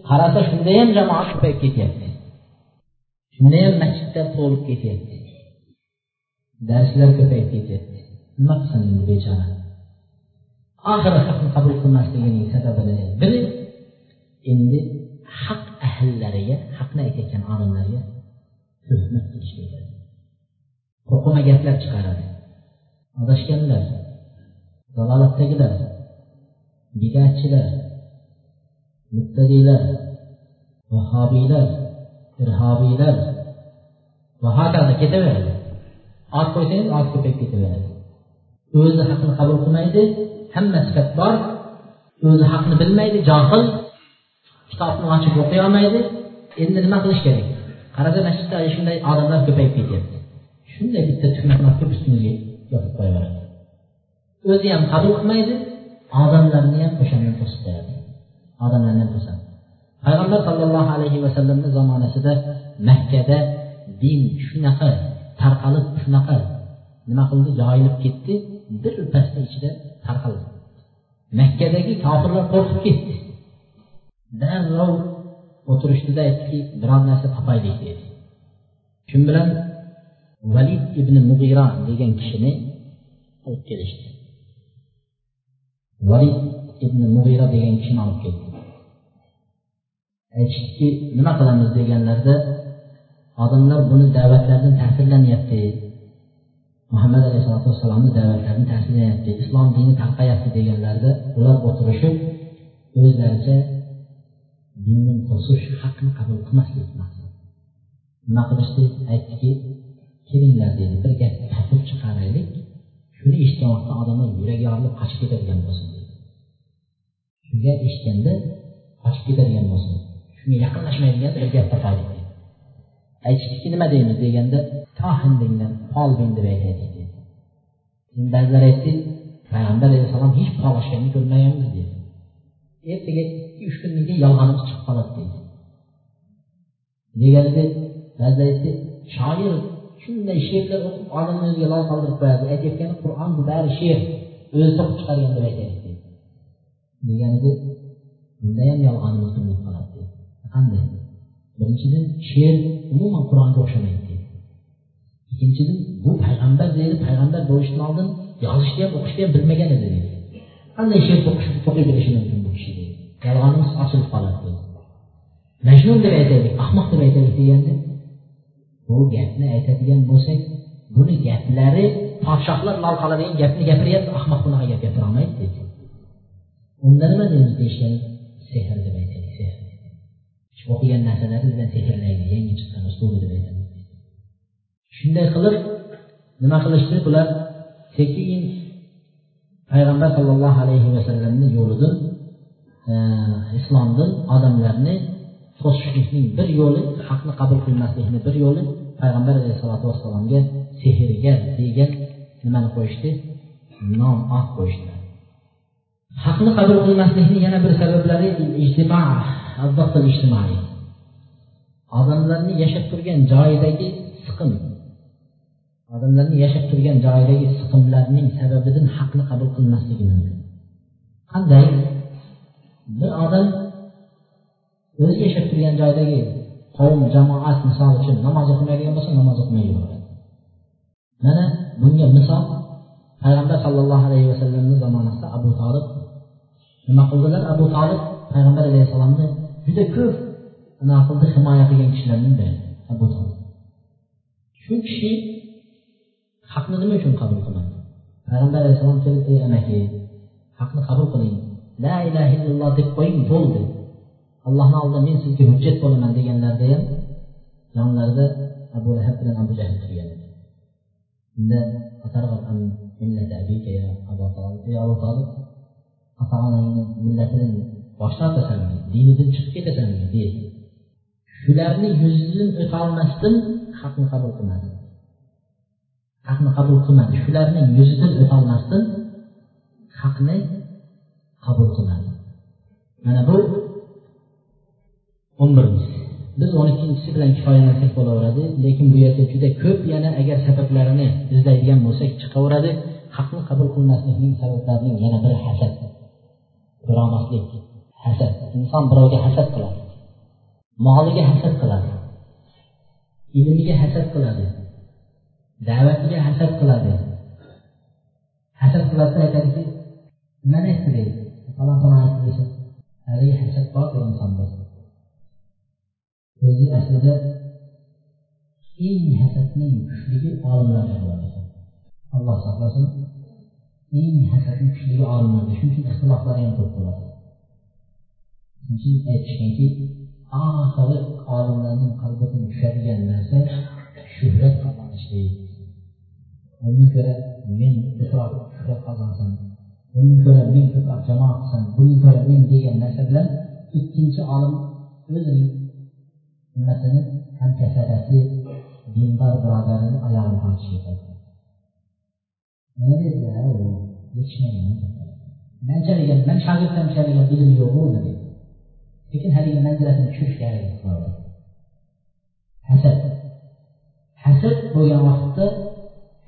[SPEAKER 1] qarasa shunda ham jamoat ko'payib ketyapti. Shunda ham masjidlar to'lib ketyapti. Darslar ko'payib ketyapti. Nima qilsin endi bechora? Oxiri haqni qabul qilmasligining sababini biri endi haq ahllariga haqni aytayotgan olimlarga tuhmat qilish o'qima gaplar chiqaradi. Adashganlar dalolatdagilar bidatchilar muttadiylar vahobiylar irhobiylar va hokazo ketaveradi. Ot qo'ysangiz ot ko'payib ketaveradi. O'zi haqni qabul qilmaydi hamma sifat bor. O'zi haqni bilmaydi johil kitobni ochib o'qiy olmaydi. Endi nima qilish kerak? Qarasa masjidda shunday odamlar ko'payib ketyapti. Shunday bitta tuhmatni olib kelib ustimizga yopib qo'yaveradi. O'zi ham qabul qilmaydi odamlarni ham o'shandan to'sib qo'yadi. Odamlardan ham payg'ambar sollallohu alayhi vasallamni zamonasida makkada din shunaqa tarqalib shunaqa nima qildi? Joyilib ketdi. Bir pasni ichida tarqaldi. Makkadagi kofirlar qo'rqib ketdi. Darrov o'tirishdida aytdiki biron narsa topaylik dedi. Shu bilan? Valid ibn mug'iro degan kishini olib kelishdi. Valid ibn mug'ira degan kishini olib keldi. Aytishdiki nima qilamiz deganlarida odamlar buni da'vatlaridan ta'sirlanyapti. Muhammad alayhisalotu vassalomni da'vatlaridan ta'sirlanyapti. Islom dini tarqayapti deganlarida ular o'tirishib o'zlaricha dindan to'sish haqni qabul qilmaslik maqsad. Nima qilishdi? Aytdiki kelinglar dedi bir gap topib chiqaraylik shuni eshitgan vaqtda odamlar yuragi yorilib qochib ketadigan bo'lsin shu gap eshitganda qochib ketadigan bo'lsin. Shunga yaqinlashmaydigan bir gap topaylik deydi. Aytishdiki nima deymiz deganda tohin denglar folbin deb aytaylik dedi ba'zilar aytdi payg'ambar alayhissalom hech pol ko'rmaganmiz deydi. Ertaga ikki uch kundan keyin yolg'onimiz chiqib qoladi deydi. Deganida ba'zilar aytdi shoir shunday she'rlar o'qib odamni o'ziga lol qoldirib qo'yadi. Aytayotgani qur'on bu bari she'r o'zi to'qib chiqargan deb aytaylik deydi. Deganida bunda ham yolg'onimiz bilinib qanday birinchidan she'r umuman qur'onga o'xshamaydi. Deydi ikkinchidan bu payg'ambar deydi payg'ambar bo'lishdan oldin yozishni ham o'qishni ham bilmagan edi deydi. Qanday she'r to'qib bilishi mumkin bu kishi deydi. Yolg'onimiz ochilib qoladi. Deydi majnun deb aytaylik ahmoq deb aytaylik deganda bu gapni aytadigan bo'lsak buni gaplari podshohlar lol qoladigan gapni gapiryapti ahmoq bunaqa gap gapirolmaydi deydi unda nima deymiz deyishgan? Sehr deb aytaylik sehr. O'qigan narsalari bilan sehrlaydi yangi chiqqan uslubi deb shunday qilib nima qilishdi? Bular sekin payg'ambar sollallohu alayhi vasallamni yo'lidan e, islomdan odamlarni to'sishlikning bir yo'li haqni qabul qilmaslikni bir yo'li payg'ambar alayhissalotu vassalomga sehrgar degan nimani qo'yishdi? Nom ot qo'yishdi. Haqni qabul qilmaslikni yana bir sabablari ijtimoiy. Odamlarni yashab turgan joyidagi siqim. Odamlarni yashab turgan joyidagi siqimlarning sababidan haqni qabul qilmasligi mumkin. Qanday? Bir odam o'zi yashab turgan joydagi qavm jamoat misol uchun namoz o'qimaydigan bo'lsa namoz o'qimay yuraveradi mana bunga misol payg'ambar sollallohu alayhi vasallamni zamonasida abu tolib nima qildilar? Abu tolib payg'ambar alayhissalomni juda ko'p nima qildi himoya qilgan kishilarning biri abu shu kishi haqni nima uchun qabul qilmadi? Payg'ambar alayhissalom kelib ey amaki haqni qabul qiling. La ilaha illalloh deb qo'ying bo'ldi. Allohni oldida men sizga hujjat bo'laman deganlarida ham yonlarida abu lahab bilan abu jahl turgan unda ey abu tolib ota onangni millatidan bosh tortasanmi dinidan chiqib ketasanmi deydi shularni yuzidan o'tolmasdan haqni qabul qilmadi haqni qabul qilmadi shularni yuzidan o'tolmasdan haqni qabul qilmadi mana bu o'n birinchisi biz o'n ikkinchisi bilan kifoyalansak bo'laveradi lekin bu yerda juda ko'p yana agar sabablarini izlaydigan bo'lsak chiqaveradi. Haqni qabul qilmaslikning sabablarining yana biri hasad. Ko'rolmaslik hasad. Inson birovga hasad qiladi. Moliga hasad qiladi. Ilmiga hasad qiladi. Da'vatiga hasad qiladi. Hasad qiladida aytadiki nimani aytdi deydi. Falon falon aytdi desa haligi hasad bor bu insonda. O'zi aslida eng hasadning kuchligi olimlarda bo'ladi alloh saqlasin. Eng hasadni kuchligi olimlarda shuning uchun ixtiloflar ham ko'p bo'ladi. GHKi A hansıları alimlərinin qalbı düşərgənlərsə, şöhrət qazanan şeydir. Ona görə mən ixrar, şöhrət qazansan, ona görə mən ixrar cəmaatsan, buna görə mən deyən nəsə bilan ikinci alim öz ümmətinin həm təsərrəfi, dindar biradərini ayağını takip edir. Nə dedi ya o? Yetişməyən. Mən çərəgən, mən şagirdəm çərəgən, bilim yox o dedi. Lekin haligi manzilatini tushirishga harakat qiladi hasad. Hasad bo'lgan vaqtda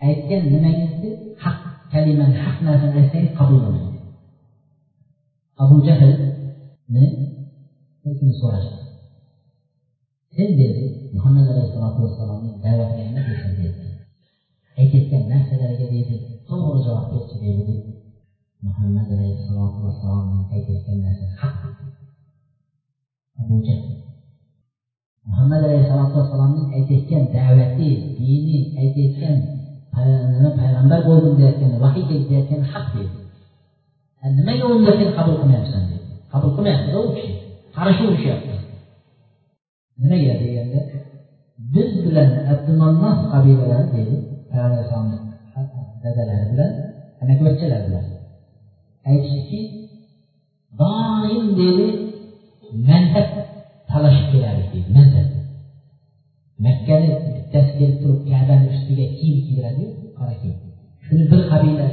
[SPEAKER 1] aytgan nimangizni haq kalimani haq narsani aytsangiz qabul qilmaydi abu jahlni so'rashdi. Sen dedi muhammad alayhissalotu vassalomning da'vatlarini aytayotgan narsalariga deydi to'g'ri javob berchi dedi muhammad alayhissalotu vassalomning aytayotgan narsasi haq. Abu jahl. Muhammad alayhissalotu vassalomning aytayotgan da'vati dini aytayotgan nima payg'ambar bo'ldim deyotgan vahiy kelib deyotgani haq dedi. Nimaga unda sen qabul qilmayapsan dedi. Qabul qilmayaptida u kishi. Qarshi urushyapti nimaga deganda biz bilan abdumannof qabilalari deydi payg'ambar alayhissalomni dadalari bilan amakivachchalar bilan. Aytishdiki doim deydi mansab talashib kelardik deydi mansab makkani bittasi kelib turib kabani ustiga kiyim kiydiradiyu qora kiyim. Shuni bir qabila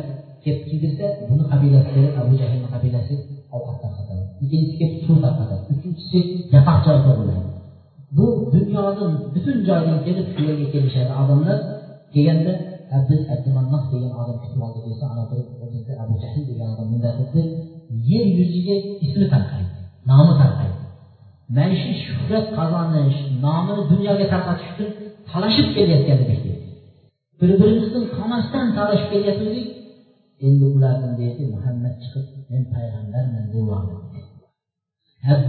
[SPEAKER 1] kelib kiydirsa buni qabilasi kelib abu jahlni qabilasi ovqat tarqatadi ikkinchisi kelib suv tarqatadi uchinchisi yapaq joyda bo'ladi bu dunyoni butun joydan kelib shu yerga kelishadi. Odamlar kelganda biz abdumannoh degan odam kutib oldik desa ana turib bizda abu jahl degan odam bunday qildi yer yuziga ismi tarqaydi nomi tarqaydi. Maishiy shu shuhrat qozonish nomini dunyoga tarqatish uchun talashib kelayotgan edik deydi bir birimizni qolmasdan talashib kelayotgandik endi ulardan deydi muhammad chiqib men payg'ambarman deyapti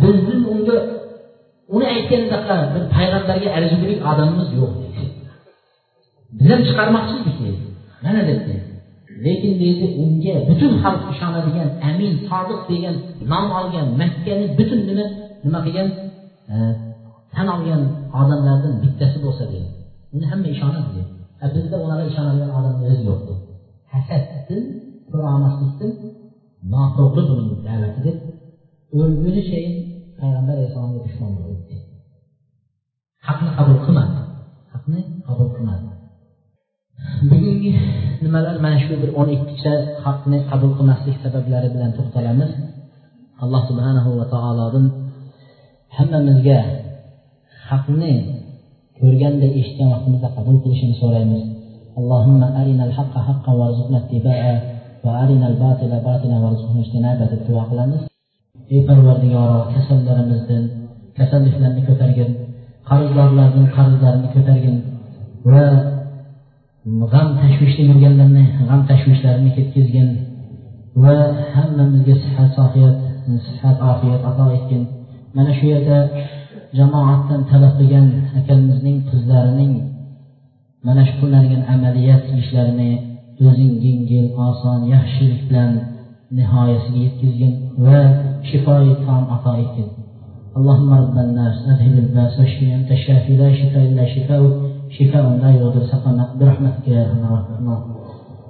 [SPEAKER 1] bizni unga uni aytgandaqa bir payg'ambarga arzigulik odamimiz yo'q biz ham chiqarmoqchi edik deydi. mana debdi lekin deydi unga butun xalq ishonadigan amin sodiq degan nom olgan makkani butun nima nima qilgan? Tan olgan odamlardan bittasi bo'lsa deydi. Uni hamma ishonadi deydi. Bizda ularga ishonadigan odamni o'zi yo'q deydi hasaddan ko'rolmaslikdan noto'g'ri buning da'vati deb o'lgunichayin payg'ambar alayhissalomga dushman bo'ldi haqni qabul qilmadi. Haqni qabul qilmadi. bugungi nimalar mana shu bir o'n ikkita haqni qabul qilmaslik sabablari bilan to'xtalamiz alloh subhanahu va taolodan hammamizga haqni ko'rganda eshitgan vaqtimizda qabul qilishini so'raymiz اللهم أرنا الحق حقا وارزقنا اتباعه وأرنا الباطل باطلا وارزقنا اجتنابه deb duo qilamiz ey parvardigoro kasallarimizdan kasalliklarni ko'targin qarzdorlarning qarzlarini ko'targin va g'am tashvishda yurganlarni g'am tashvishlarini ketkazgin va hammamizga sihat sohiyat sihat ofiyat ato etgin mana shu yerda jamoatdan talab qilgan akamizning qizlarining mana shu qilinadigan amaliyat ishlarini o'zing yengil oson yaxshilik bilan nihoyasiga yetkazgin va shifoyi tom ato etgin اللهم رب الناس اذهب الباس واشفي انت الشافي لا شفاء الا شفاؤك شفاء لا يغادر سقما برحمتك يا ارحم الراحمين